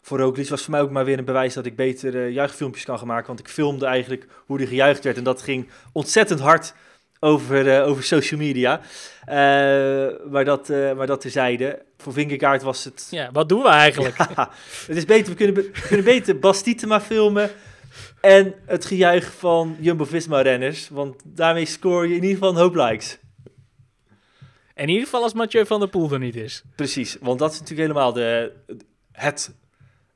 voor Roglic was voor mij ook maar weer een bewijs dat ik beter uh, juichfilmpjes kan gaan maken. Want ik filmde eigenlijk hoe die gejuicht werd. En dat ging ontzettend hard over, uh, over social media. Uh, maar, dat, maar dat terzijde. Voor Vingegaard was het... Ja, wat doen we eigenlijk? *laughs* het is beter, we kunnen, we kunnen beter Bas Tietema filmen... en het gejuich van Jumbo-Visma-renners. Want daarmee score je in ieder geval een hoop likes. In ieder geval als Mathieu van der Poel er niet is. Precies, want dat is natuurlijk helemaal de, het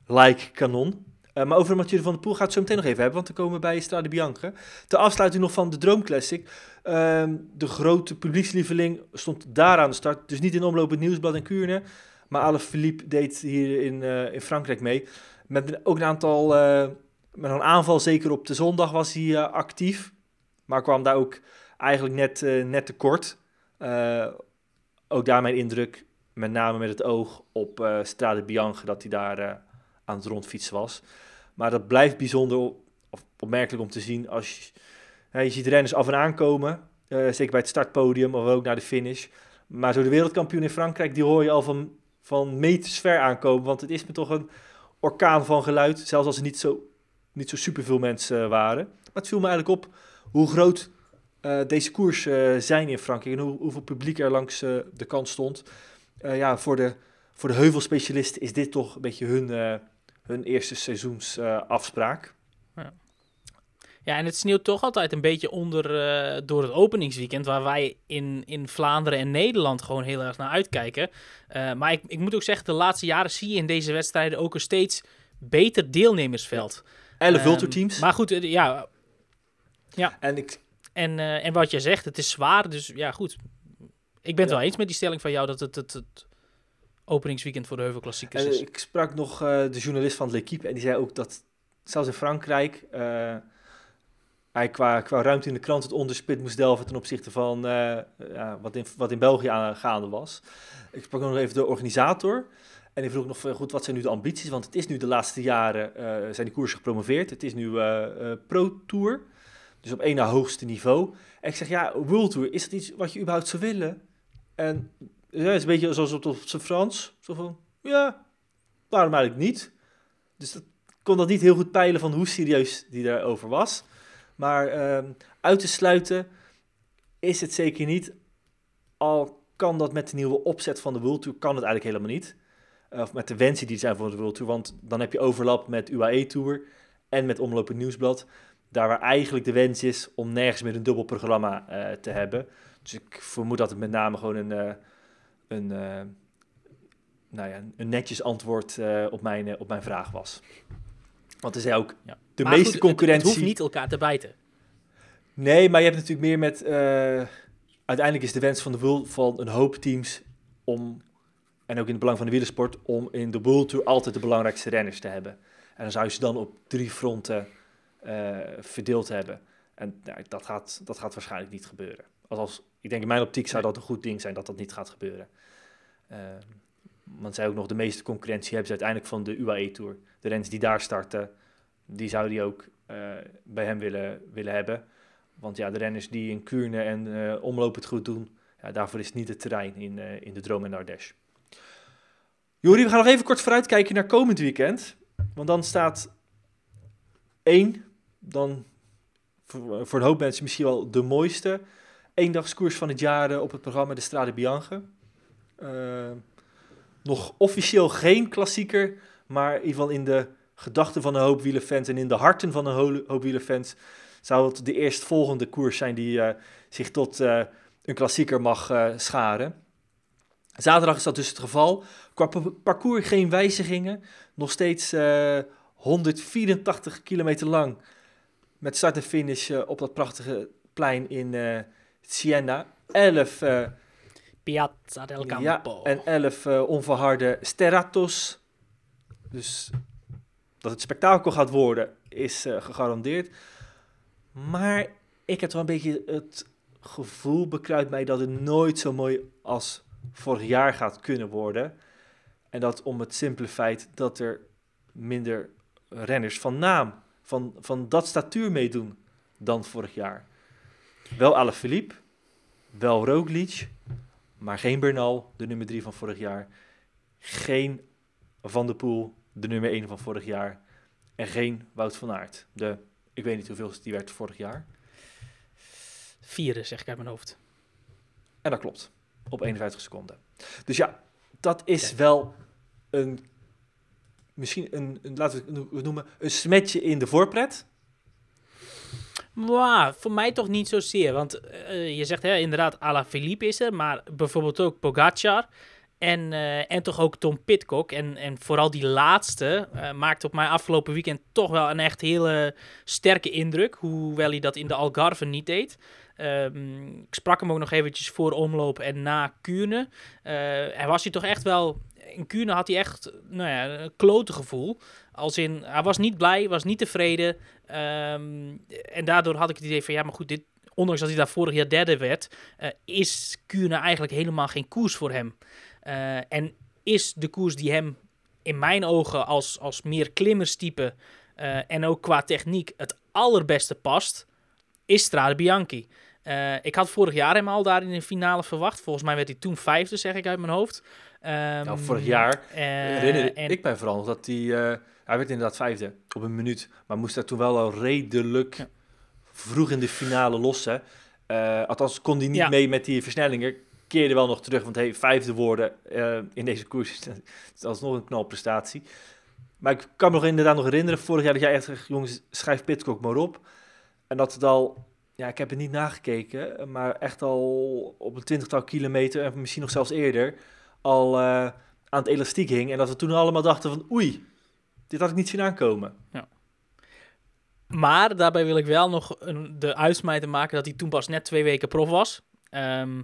like kanon. Uh, maar over Mathieu van der Poel gaat het zo meteen nog even hebben, want we komen bij Strade Bianca. Ter afsluiting nog van de Droom Classic. Uh, de grote publiekslieveling stond daar aan de start. Dus niet in omloop het Nieuwsblad en Kuurne. Maar Alain Philippe deed hier in, uh, in Frankrijk mee. Met ook een aantal, eh, met een aanval, zeker op de zondag was hij actief. Maar kwam daar ook eigenlijk net, net tekort. ook daar mijn indruk, met name met het oog op Strade Bianca, dat hij daar aan het rondfietsen was. Maar dat blijft bijzonder of opmerkelijk om te zien als je, je ziet renners af en aankomen. eh, zeker bij het startpodium of ook naar de finish. Maar zo de wereldkampioen in Frankrijk, die hoor je al van, van meters ver aankomen. Want het is me toch een orkaan van geluid. Zelfs als er niet zo, niet zo superveel mensen eh, waren. Maar het viel me eigenlijk op hoe groot eh, deze koers eh, zijn in Frankrijk. En hoe, hoeveel publiek er langs de kant stond. Ja, voor de, voor de heuvelspecialisten is dit toch een beetje hun, hun eerste seizoensafspraak. Ja, en het sneeuwt toch altijd een beetje onder door het openingsweekend, waar wij in, in Vlaanderen en Nederland gewoon heel erg naar uitkijken. Maar ik, ik moet ook zeggen, de laatste jaren zie je in deze wedstrijden ook een steeds beter deelnemersveld. Elf Ehm, Vulture-teams. Maar goed, eh, ja. ja. En, ik... en, eh, en wat je zegt, het is zwaar, dus ja, goed. Ik ben het Ja. wel eens met die stelling van jou dat het het, het openingsweekend voor de Heuvelklassiekers En is. ik sprak nog eh, de journalist van L'Equipe en die zei ook dat zelfs in Frankrijk eh, hij qua, qua ruimte in de krant het onderspit moest delven ten opzichte van eh, ja, wat, in, wat in België aan, gaande was. Ik sprak nog even de organisator en die vroeg nog van, goed, wat zijn nu de ambities? Want het is nu de laatste jaren, eh, zijn die koersen gepromoveerd. Het is nu eh, eh, Pro Tour, dus op één na hoogste niveau. En ik zeg, ja, World Tour, is dat iets wat je überhaupt zou willen? En het is een beetje zoals op, zijn Frans. Zo van, ja, waarom eigenlijk niet? Dus dat ik kon dat niet heel goed peilen van hoe serieus die daarover was. Maar ehm, uit te sluiten is het zeker niet. Al kan dat met de nieuwe opzet van de World Tour, kan het eigenlijk helemaal niet. Eh, Of met de wensen die er zijn voor de World Tour. Want dan heb je overlap met UAE Tour en met Omloop het Nieuwsblad. Daar waar eigenlijk de wens is om nergens meer een dubbel programma eh, te hebben. Dus ik vermoed dat het met name gewoon een, eh, een, nou ja, een netjes antwoord op, mijn, op mijn vraag was. Want er zijn ook de Maar meeste goed, het- concurrentie... Het, hoeft niet elkaar te bijten. Nee, maar je hebt natuurlijk meer met... uiteindelijk is de wens van de van een hoop teams om... En ook in het belang van de wielersport... om in de World Tour altijd de belangrijkste renners te hebben. En dan zou je ze dan op drie fronten eh, verdeeld hebben. En nou, dat, gaat, dat gaat waarschijnlijk niet gebeuren. Althans, ik denk in mijn optiek zou dat een goed ding zijn dat dat niet gaat gebeuren. Eh, want zij ook nog de meeste concurrentie hebben ze uiteindelijk van de UAE Tour. De renners die daar starten, die zou die ook eh, bij hem willen, willen hebben. Want ja, de renners die in Kuurne en eh, omloop het goed doen, ja, daarvoor is het niet het terrein in, in de Droom en Ardèche. Jori, we gaan nog even kort vooruitkijken naar komend weekend. Want dan staat één, dan voor, een hoop mensen misschien wel de mooiste eendagskoers van het jaar eh, op het programma de Strade Bianche. Eh, nog officieel geen klassieker, maar in ieder geval in de gedachten van een hoop wielerfans en in de harten van een ho- hoop wielerfans zou het de eerstvolgende koers zijn die eh, zich tot een klassieker mag scharen. Zaterdag is dat dus het geval. Qua pa- parcours geen wijzigingen. Nog steeds eh, 184 kilometer lang. Met start en finish eh, op dat prachtige plein in eh, Siena. 11 eh, Piazza del Campo. ja, en 11 eh, onverharde Sterratos. Dus dat het spektakel gaat worden, is eh, gegarandeerd. Maar ik heb wel een beetje het gevoel bekruipt mij dat het nooit zo mooi als vorig jaar gaat kunnen worden. En dat om het simpele feit dat er minder renners van naam, van, van dat statuur meedoen dan vorig jaar. Wel Alaphilippe, wel Roglic, maar geen Bernal, de nummer 3 van vorig jaar. Geen Van der Poel, de nummer 1 van vorig jaar. En geen Wout van Aert. De, ik weet niet hoeveel die werd vorig jaar. Vierde, zeg ik uit mijn hoofd. En dat klopt. Op 51 seconden. Dus ja, dat is wel een, misschien een, een laten we het noemen, een smetje in de voorpret. Maar voor mij toch niet zozeer. Want eh, je zegt hè, inderdaad, Ala Philippe is er. Maar bijvoorbeeld ook Pogacar. En, eh, en toch ook Tom Pitcock. En, en vooral die laatste eh, maakte op mij afgelopen weekend toch wel een echt hele sterke indruk. Hoewel hij dat in de Algarve niet deed. Ehm, ik sprak hem ook nog eventjes voor omloop en na Kuurne. Eh hij was hij toch echt wel... In Kuurne had hij echt nou ja, een klote gevoel. Als in, hij was niet blij, was niet tevreden. Ehm, en daardoor had ik het idee van, ja, maar goed, dit, ondanks dat hij daar vorig jaar derde werd, eh, is Kuurne eigenlijk helemaal geen koers voor hem. Eh, en is de koers die hem in mijn ogen als, als meer klimmerstype eh, en ook qua techniek het allerbeste past, is Strade Bianchi. Eh, ik had vorig jaar hem al daar in de finale verwacht. Volgens mij werd hij toen vijfde, zeg ik uit mijn hoofd. Ehm, Nou, vorig jaar eh, herinner en- ik mij vooral nog dat hij... eh, hij werd inderdaad vijfde op een minuut. Maar moest daar toen wel al redelijk vroeg in de finale lossen. Althans, kon hij niet Ja. mee met die versnellingen. Keerde wel nog terug, want hey, vijfde worden in deze koers *laughs* is is alsnog een knalprestatie. Maar ik kan me nog inderdaad nog herinneren, vorig jaar dat jij echt zegt, jongens, schrijf Pitcock maar op. En dat het al, ja, ik heb het niet nagekeken, maar echt al op een twintigtal kilometer, en misschien nog zelfs eerder, al eh, aan het elastiek hing. En dat we toen allemaal dachten van, oei, dit had ik niet zien aankomen. Maar daarbij wil ik wel nog een, de uitsmijter maken dat hij toen pas net twee weken prof was. Ehm,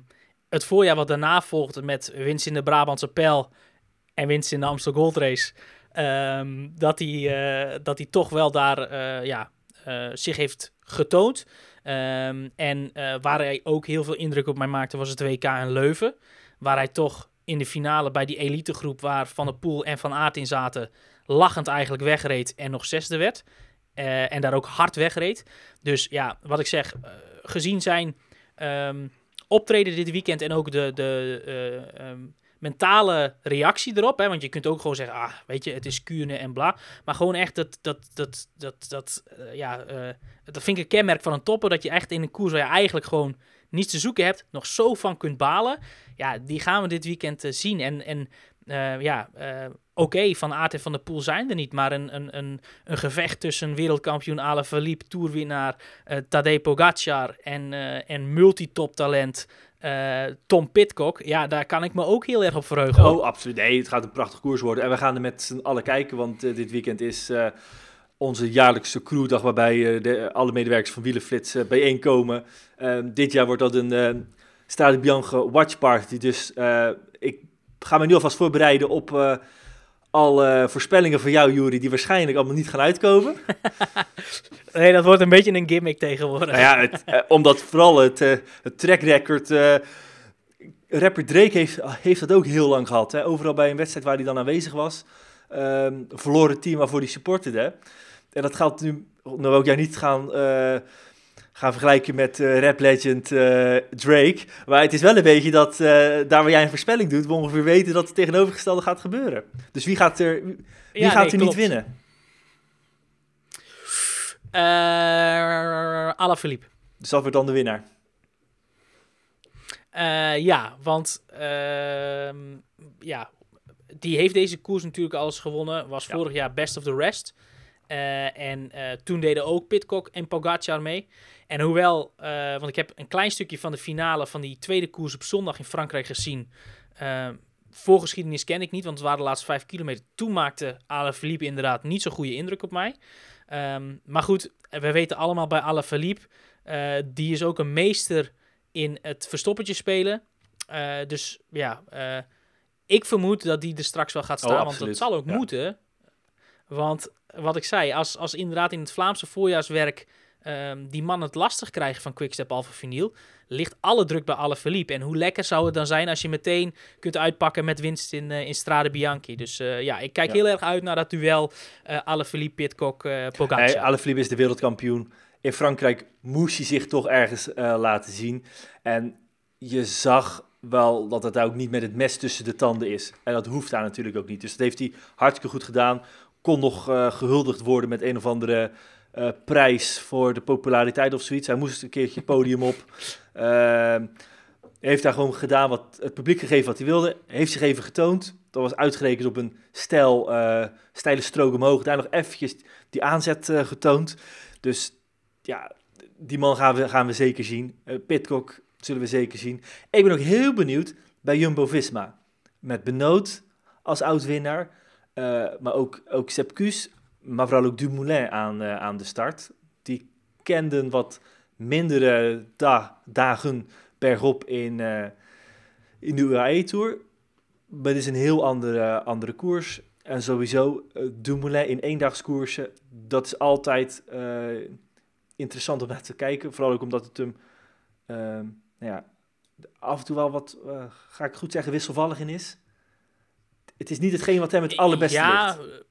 het voorjaar wat daarna volgde met winst in de Brabantse Pijl en winst in de Amstel Gold Race. ehm, dat, hij, eh, dat hij toch wel daar eh, ja, zich heeft getoond. Ehm, en eh, waar hij ook heel veel indruk op mij maakte was het WK in Leuven. Waar hij toch in de finale bij die elitegroep waar Van der Poel en Van Aert in zaten... lachend eigenlijk wegreed en nog zesde werd. Eh, en daar ook hard wegreed. Dus ja, wat ik zeg, eh, gezien zijn ehm, optreden dit weekend en ook de, de eh, ehm, mentale reactie erop. Hè, want je kunt ook gewoon zeggen, ah, weet je, het is Kuurne en bla. Maar gewoon echt dat, dat, dat, dat, dat eh, ja, eh, dat vind ik een kenmerk van een topper. Dat je echt in een koers waar je eigenlijk gewoon niets te zoeken hebt, nog zo van kunt balen. Ja, die gaan we dit weekend eh, zien. En, en ja, oké, Van Aert en Van der Poel zijn er niet. Maar een, een, een, een gevecht tussen wereldkampioen Alaphilippe, toerwinnaar eh Tadej Pogacar en, en multitoptalent eh, Tom Pitcock. Ja, daar kan ik me ook heel erg op verheugen. Oh, absoluut. Nee, het gaat een prachtig koers worden. En we gaan er met z'n allen kijken, want eh, dit weekend is eh, onze jaarlijkse crewdag waarbij de, alle medewerkers van Wielenflits bijeenkomen. Eh, dit jaar wordt dat een Strade Bianche Watch Party. Dus ik ga me nu alvast voorbereiden op alle voorspellingen van jou, Jury, die waarschijnlijk allemaal niet gaan uitkomen. *laughs* Nee, dat wordt een beetje een gimmick tegenwoordig. Nou ja, het, eh, omdat vooral het, eh, het track record. eh, rapper Drake heeft, heeft dat ook heel lang gehad. Hè? Overal bij een wedstrijd waar hij dan aanwezig was. ehm, verloren team waarvoor hij supportede. En dat gaat nu, nou wil ik jou niet gaan, eh, gaan vergelijken met eh, rap legend eh, Drake. Maar het is wel een beetje dat eh, daar waar jij een voorspelling doet, we ongeveer weten dat het tegenovergestelde gaat gebeuren. Dus wie gaat er, wie Ja, gaat nee, er klopt. niet winnen? Eh Alaphilippe. Dus dat wordt dan de winnaar. Ja, want ehm, ja, die heeft deze koers natuurlijk al eens gewonnen. Was vorig jaar best of the rest. En toen deden ook Pitcock en Pogacar mee. En hoewel, eh, want ik heb een klein stukje van de finale van die tweede koers op zondag in Frankrijk gezien. Eh, voorgeschiedenis ken ik niet, want het waren de laatste vijf kilometer. Toen maakte Alaphilippe inderdaad niet zo'n goede indruk op mij. Ehm, maar goed, we weten allemaal bij Alaphilippe, eh die is ook een meester in het verstoppertje spelen. Dus ja, ik vermoed dat die er straks wel gaat Oh, staan, want dat zal ook Ja. moeten. Want wat ik zei, als, als inderdaad in het Vlaamse voorjaarswerk ehm, die man het lastig krijgen van Quickstep Alpha Vinyl, ligt alle druk bij Alaphilippe. En hoe lekker zou het dan zijn als je meteen kunt uitpakken met winst in, eh, in Strade Bianchi. Dus eh, ja, ik kijk Ja. heel erg uit naar dat duel uh, Alaphilippe, Pitcock, eh Pogacar. Nee, Alaphilippe is de wereldkampioen. In Frankrijk moest hij zich toch ergens laten zien. En je zag wel dat het daar ook niet met het mes tussen de tanden is. En dat hoeft daar natuurlijk ook niet. Dus dat heeft hij hartstikke goed gedaan. Kon nog eh, gehuldigd worden met een of andere eh, prijs voor de populariteit of zoiets. Hij moest een keertje het podium op. *laughs* Ehm, heeft daar gewoon gedaan wat het publiek gegeven wat hij wilde. Heeft zich even getoond. Dat was uitgerekend op een stijl, eh, steile strook omhoog. Daar nog eventjes die aanzet eh, getoond. Dus ja, die man gaan we, gaan we zeker zien. Pitcock zullen we zeker zien. Ik ben ook heel benieuwd bij Jumbo-Visma. Met Benoot als oud-winnaar. maar ook, ook Sepp Kuss, maar vooral ook Dumoulin aan, eh, aan de start. Die kenden wat mindere da- dagen bergop in, eh, in de UAE-tour. Maar het is een heel andere, andere koers. En sowieso, eh, Dumoulin in eendagskoersen, dat is altijd interessant om naar te kijken. Vooral ook omdat het hem ehm, nou ja, af en toe wel wat, ga ik goed zeggen, wisselvallig in is. Het is niet hetgeen wat hem het allerbeste ja, ligt.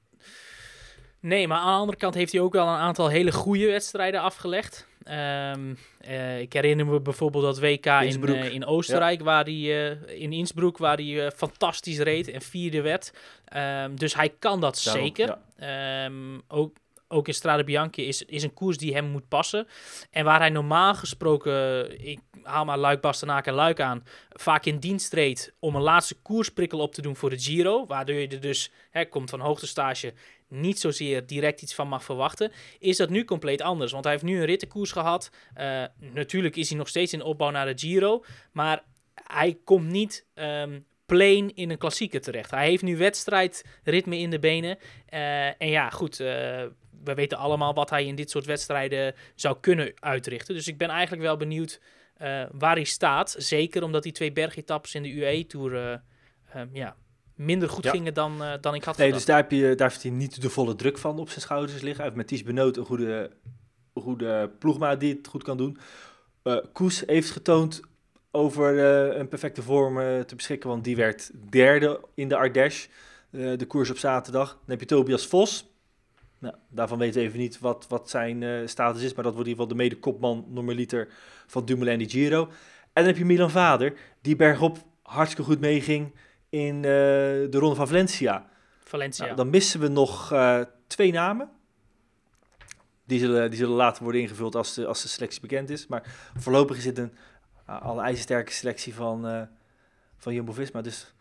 Nee, maar aan de andere kant heeft hij ook wel een aantal hele goede wedstrijden afgelegd. Ehm, eh, ik herinner me bijvoorbeeld dat WK in, eh, in Oostenrijk, waar hij eh, in Innsbruck, waar hij fantastisch reed en vierde werd. Ehm, dus hij kan dat Daarom, zeker. Ehm, ook, ook in Strade Bianchi is, is een koers die hem moet passen. En waar hij normaal gesproken, ik haal maar Luik, Bastenaak en Luik aan, vaak in dienst treedt om een laatste koersprikkel op te doen voor de Giro. Waardoor je er dus, hè, komt van hoogtestage, niet zozeer direct iets van mag verwachten. Is dat nu compleet anders? Want hij heeft nu een rittenkoers gehad. Eh, natuurlijk is hij nog steeds in opbouw naar de Giro. Maar hij komt niet ehm plain in een klassieker terecht. Hij heeft nu wedstrijdritme in de benen. Eh, en ja, goed. eh, we weten allemaal wat hij in dit soort wedstrijden zou kunnen uitrichten. Dus ik ben eigenlijk wel benieuwd waar hij staat. Zeker omdat die twee bergetappes in de UAE-tour eh, ehm, ja, minder goed Ja. gingen dan, eh, dan ik had Nee, gedacht. dus daar, heb je, daar heeft hij niet de volle druk van op zijn schouders liggen. Hij heeft met Ties Benoot een goede, goede ploegmaat die het goed kan doen. Eh, Koes heeft getoond over eh, een perfecte vorm te beschikken, want die werd derde in de Ardèche, de koers op zaterdag. Dan heb je Tobias Vos. Nou, daarvan weten we even niet wat, wat zijn status is, maar dat wordt in ieder geval de mede-kopman normaliter van Dumoulin de Giro. En dan heb je Milan Vader, die bergop hartstikke goed meeging in eh, de Ronde van Valencia. Valencia. Nou, dan missen we nog eh, twee namen. Die zullen, die zullen later worden ingevuld als de, als de selectie bekend is. Maar voorlopig is het een, uh, ijzersterke selectie van, van Jumbo-Visma. Dus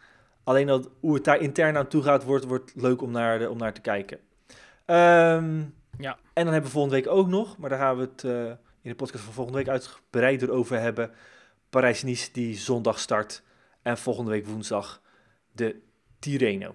alleen dat, hoe het daar intern aan toe gaat, wordt, wordt leuk om naar, de, om naar te kijken. Ehm, Ja. En dan hebben we volgende week ook nog, maar daar gaan we het in de podcast van volgende week uitgebreider over hebben. Parijs-Nice die zondag start. En volgende week woensdag de Tirreno.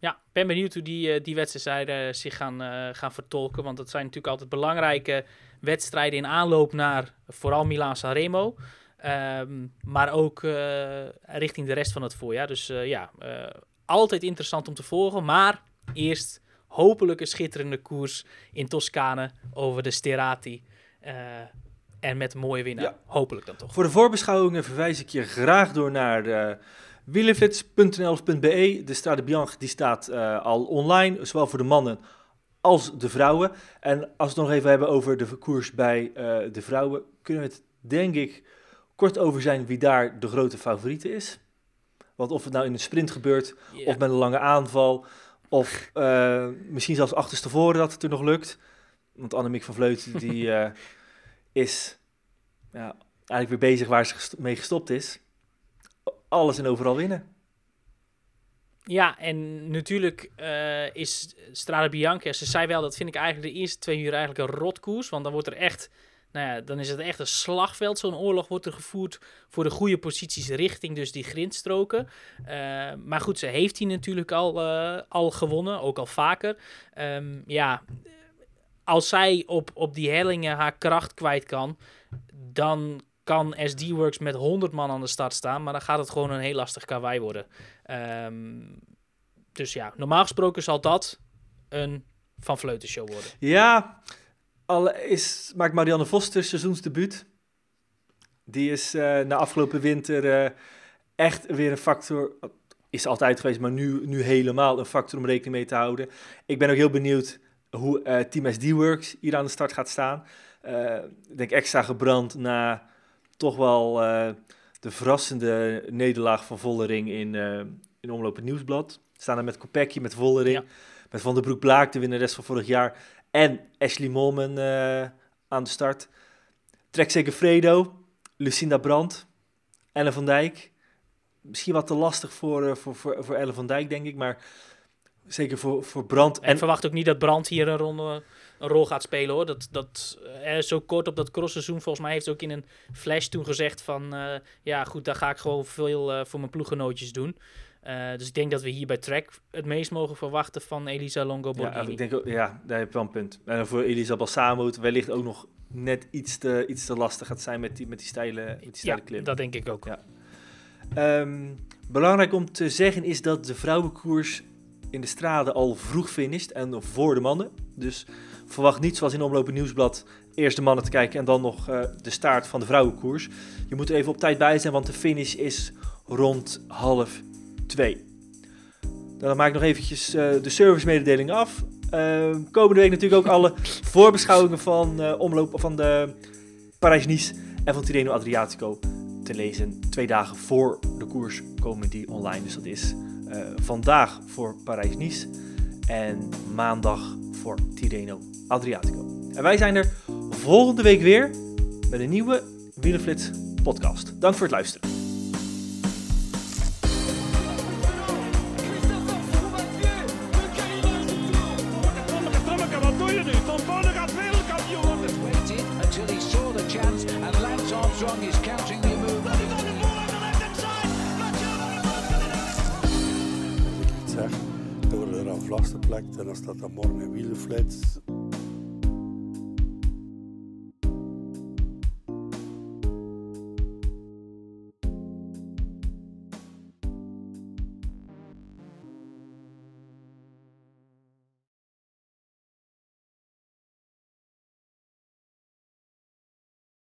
Ja, ik ben benieuwd hoe die, eh, die wedstrijden zich gaan, eh, gaan vertolken. Want dat zijn natuurlijk altijd belangrijke wedstrijden in aanloop naar vooral Milaan Sanremo. Ehm, maar ook eh, richting de rest van het voorjaar. Dus eh, ja, eh, altijd interessant om te volgen. Maar eerst hopelijk een schitterende koers in Toscane over de Sterati. Eh, en met een mooie winnaar. Ja. Hopelijk dan toch. Voor de voorbeschouwingen verwijs ik je graag door naar wielerflits.nl of .be. De Strade Bianche die staat uh, al online, zowel voor de mannen als de vrouwen. En als we het nog even hebben over de koers bij uh, de vrouwen, kunnen we het denk ik kort over zijn wie daar de grote favoriete is. Want of het nou in een sprint gebeurt, yeah. of met een lange aanval, of uh, misschien zelfs achterstevoren dat het er nog lukt. Want Annemiek van Vleuten die uh, *laughs* is ja, eigenlijk weer bezig waar ze mee gestopt is. Alles en overal winnen. Ja, en natuurlijk uh, is Strade Bianca, ze zei wel, dat vind ik eigenlijk de eerste twee uur eigenlijk een rotkoers. Want dan wordt er echt, nou ja, dan is het echt een slagveld. Zo'n oorlog wordt er gevoerd voor de goede posities richting dus die grindstroken. Uh, maar goed, ze heeft die natuurlijk al, uh, al gewonnen, ook al vaker. Um, ja, als zij op, op die hellingen haar kracht kwijt kan, dan kan SD Works met 100 man aan de start staan, maar dan gaat het gewoon een heel lastig karwei worden. Um, dus ja, normaal gesproken zal dat een Van Vleuten show worden. Ja, al is, maakt Marianne Voster seizoensdebuut. Die is uh, na afgelopen winter uh, echt weer een factor, is altijd geweest, maar nu, nu helemaal een factor om rekening mee te houden. Ik ben ook heel benieuwd hoe uh, Team SD Works hier aan de start gaat staan. ik denk extra gebrand na toch wel uh, de verrassende nederlaag van Vollering in, in Omloop het Nieuwsblad. Staan er met Kopecky, met Vollering, ja. met Van der Broek Blaak, de winnares van vorig jaar. En Ashley Molman aan de start. Trek zeker Fredo, Lucinda Brandt, Ellen van Dijk. Misschien wat te lastig voor, voor, voor, voor Ellen van Dijk, denk ik. Maar zeker voor, voor Brandt. En, verwacht ook niet dat Brandt hier een ronde een rol gaat spelen hoor. Dat, dat eh, zo kort op dat crossseizoen, volgens mij heeft ook in een flash toen gezegd van uh, ja goed, daar ga ik gewoon veel uh, voor mijn ploeggenootjes doen. Uh, dus ik denk dat we hier bij Track het meest mogen verwachten van Elisa Longo Borghini. Ja, ik denk ook, ja, daar heb je wel een punt. En voor Elisa Balsamo wellicht ook nog net iets te, iets te lastig gaat zijn met die, met die steile, met die steile ja, klim. dat denk ik ook. Ja. Um, belangrijk om te zeggen is dat de vrouwenkoers in de straten al vroeg finisht en voor de mannen. Dus verwacht niet zoals in Omloop Nieuwsblad eerst de mannen te kijken en dan nog eh, de staart van de vrouwenkoers. Je moet er even op tijd bij zijn, want de finish is rond half twee. Dan maak ik nog eventjes eh, de servicemededeling af. Ehm, komende week natuurlijk ook alle *laughs* voorbeschouwingen van eh, omloop van de Parijs-Nice en van Tirreno Adriatico te lezen. Twee dagen voor de koers komen die online, dus dat is eh, vandaag voor Parijs-Nice en maandag voor Tirreno Adriatico. En wij zijn er volgende week weer met een nieuwe Wielenflits podcast. Dank voor het luisteren.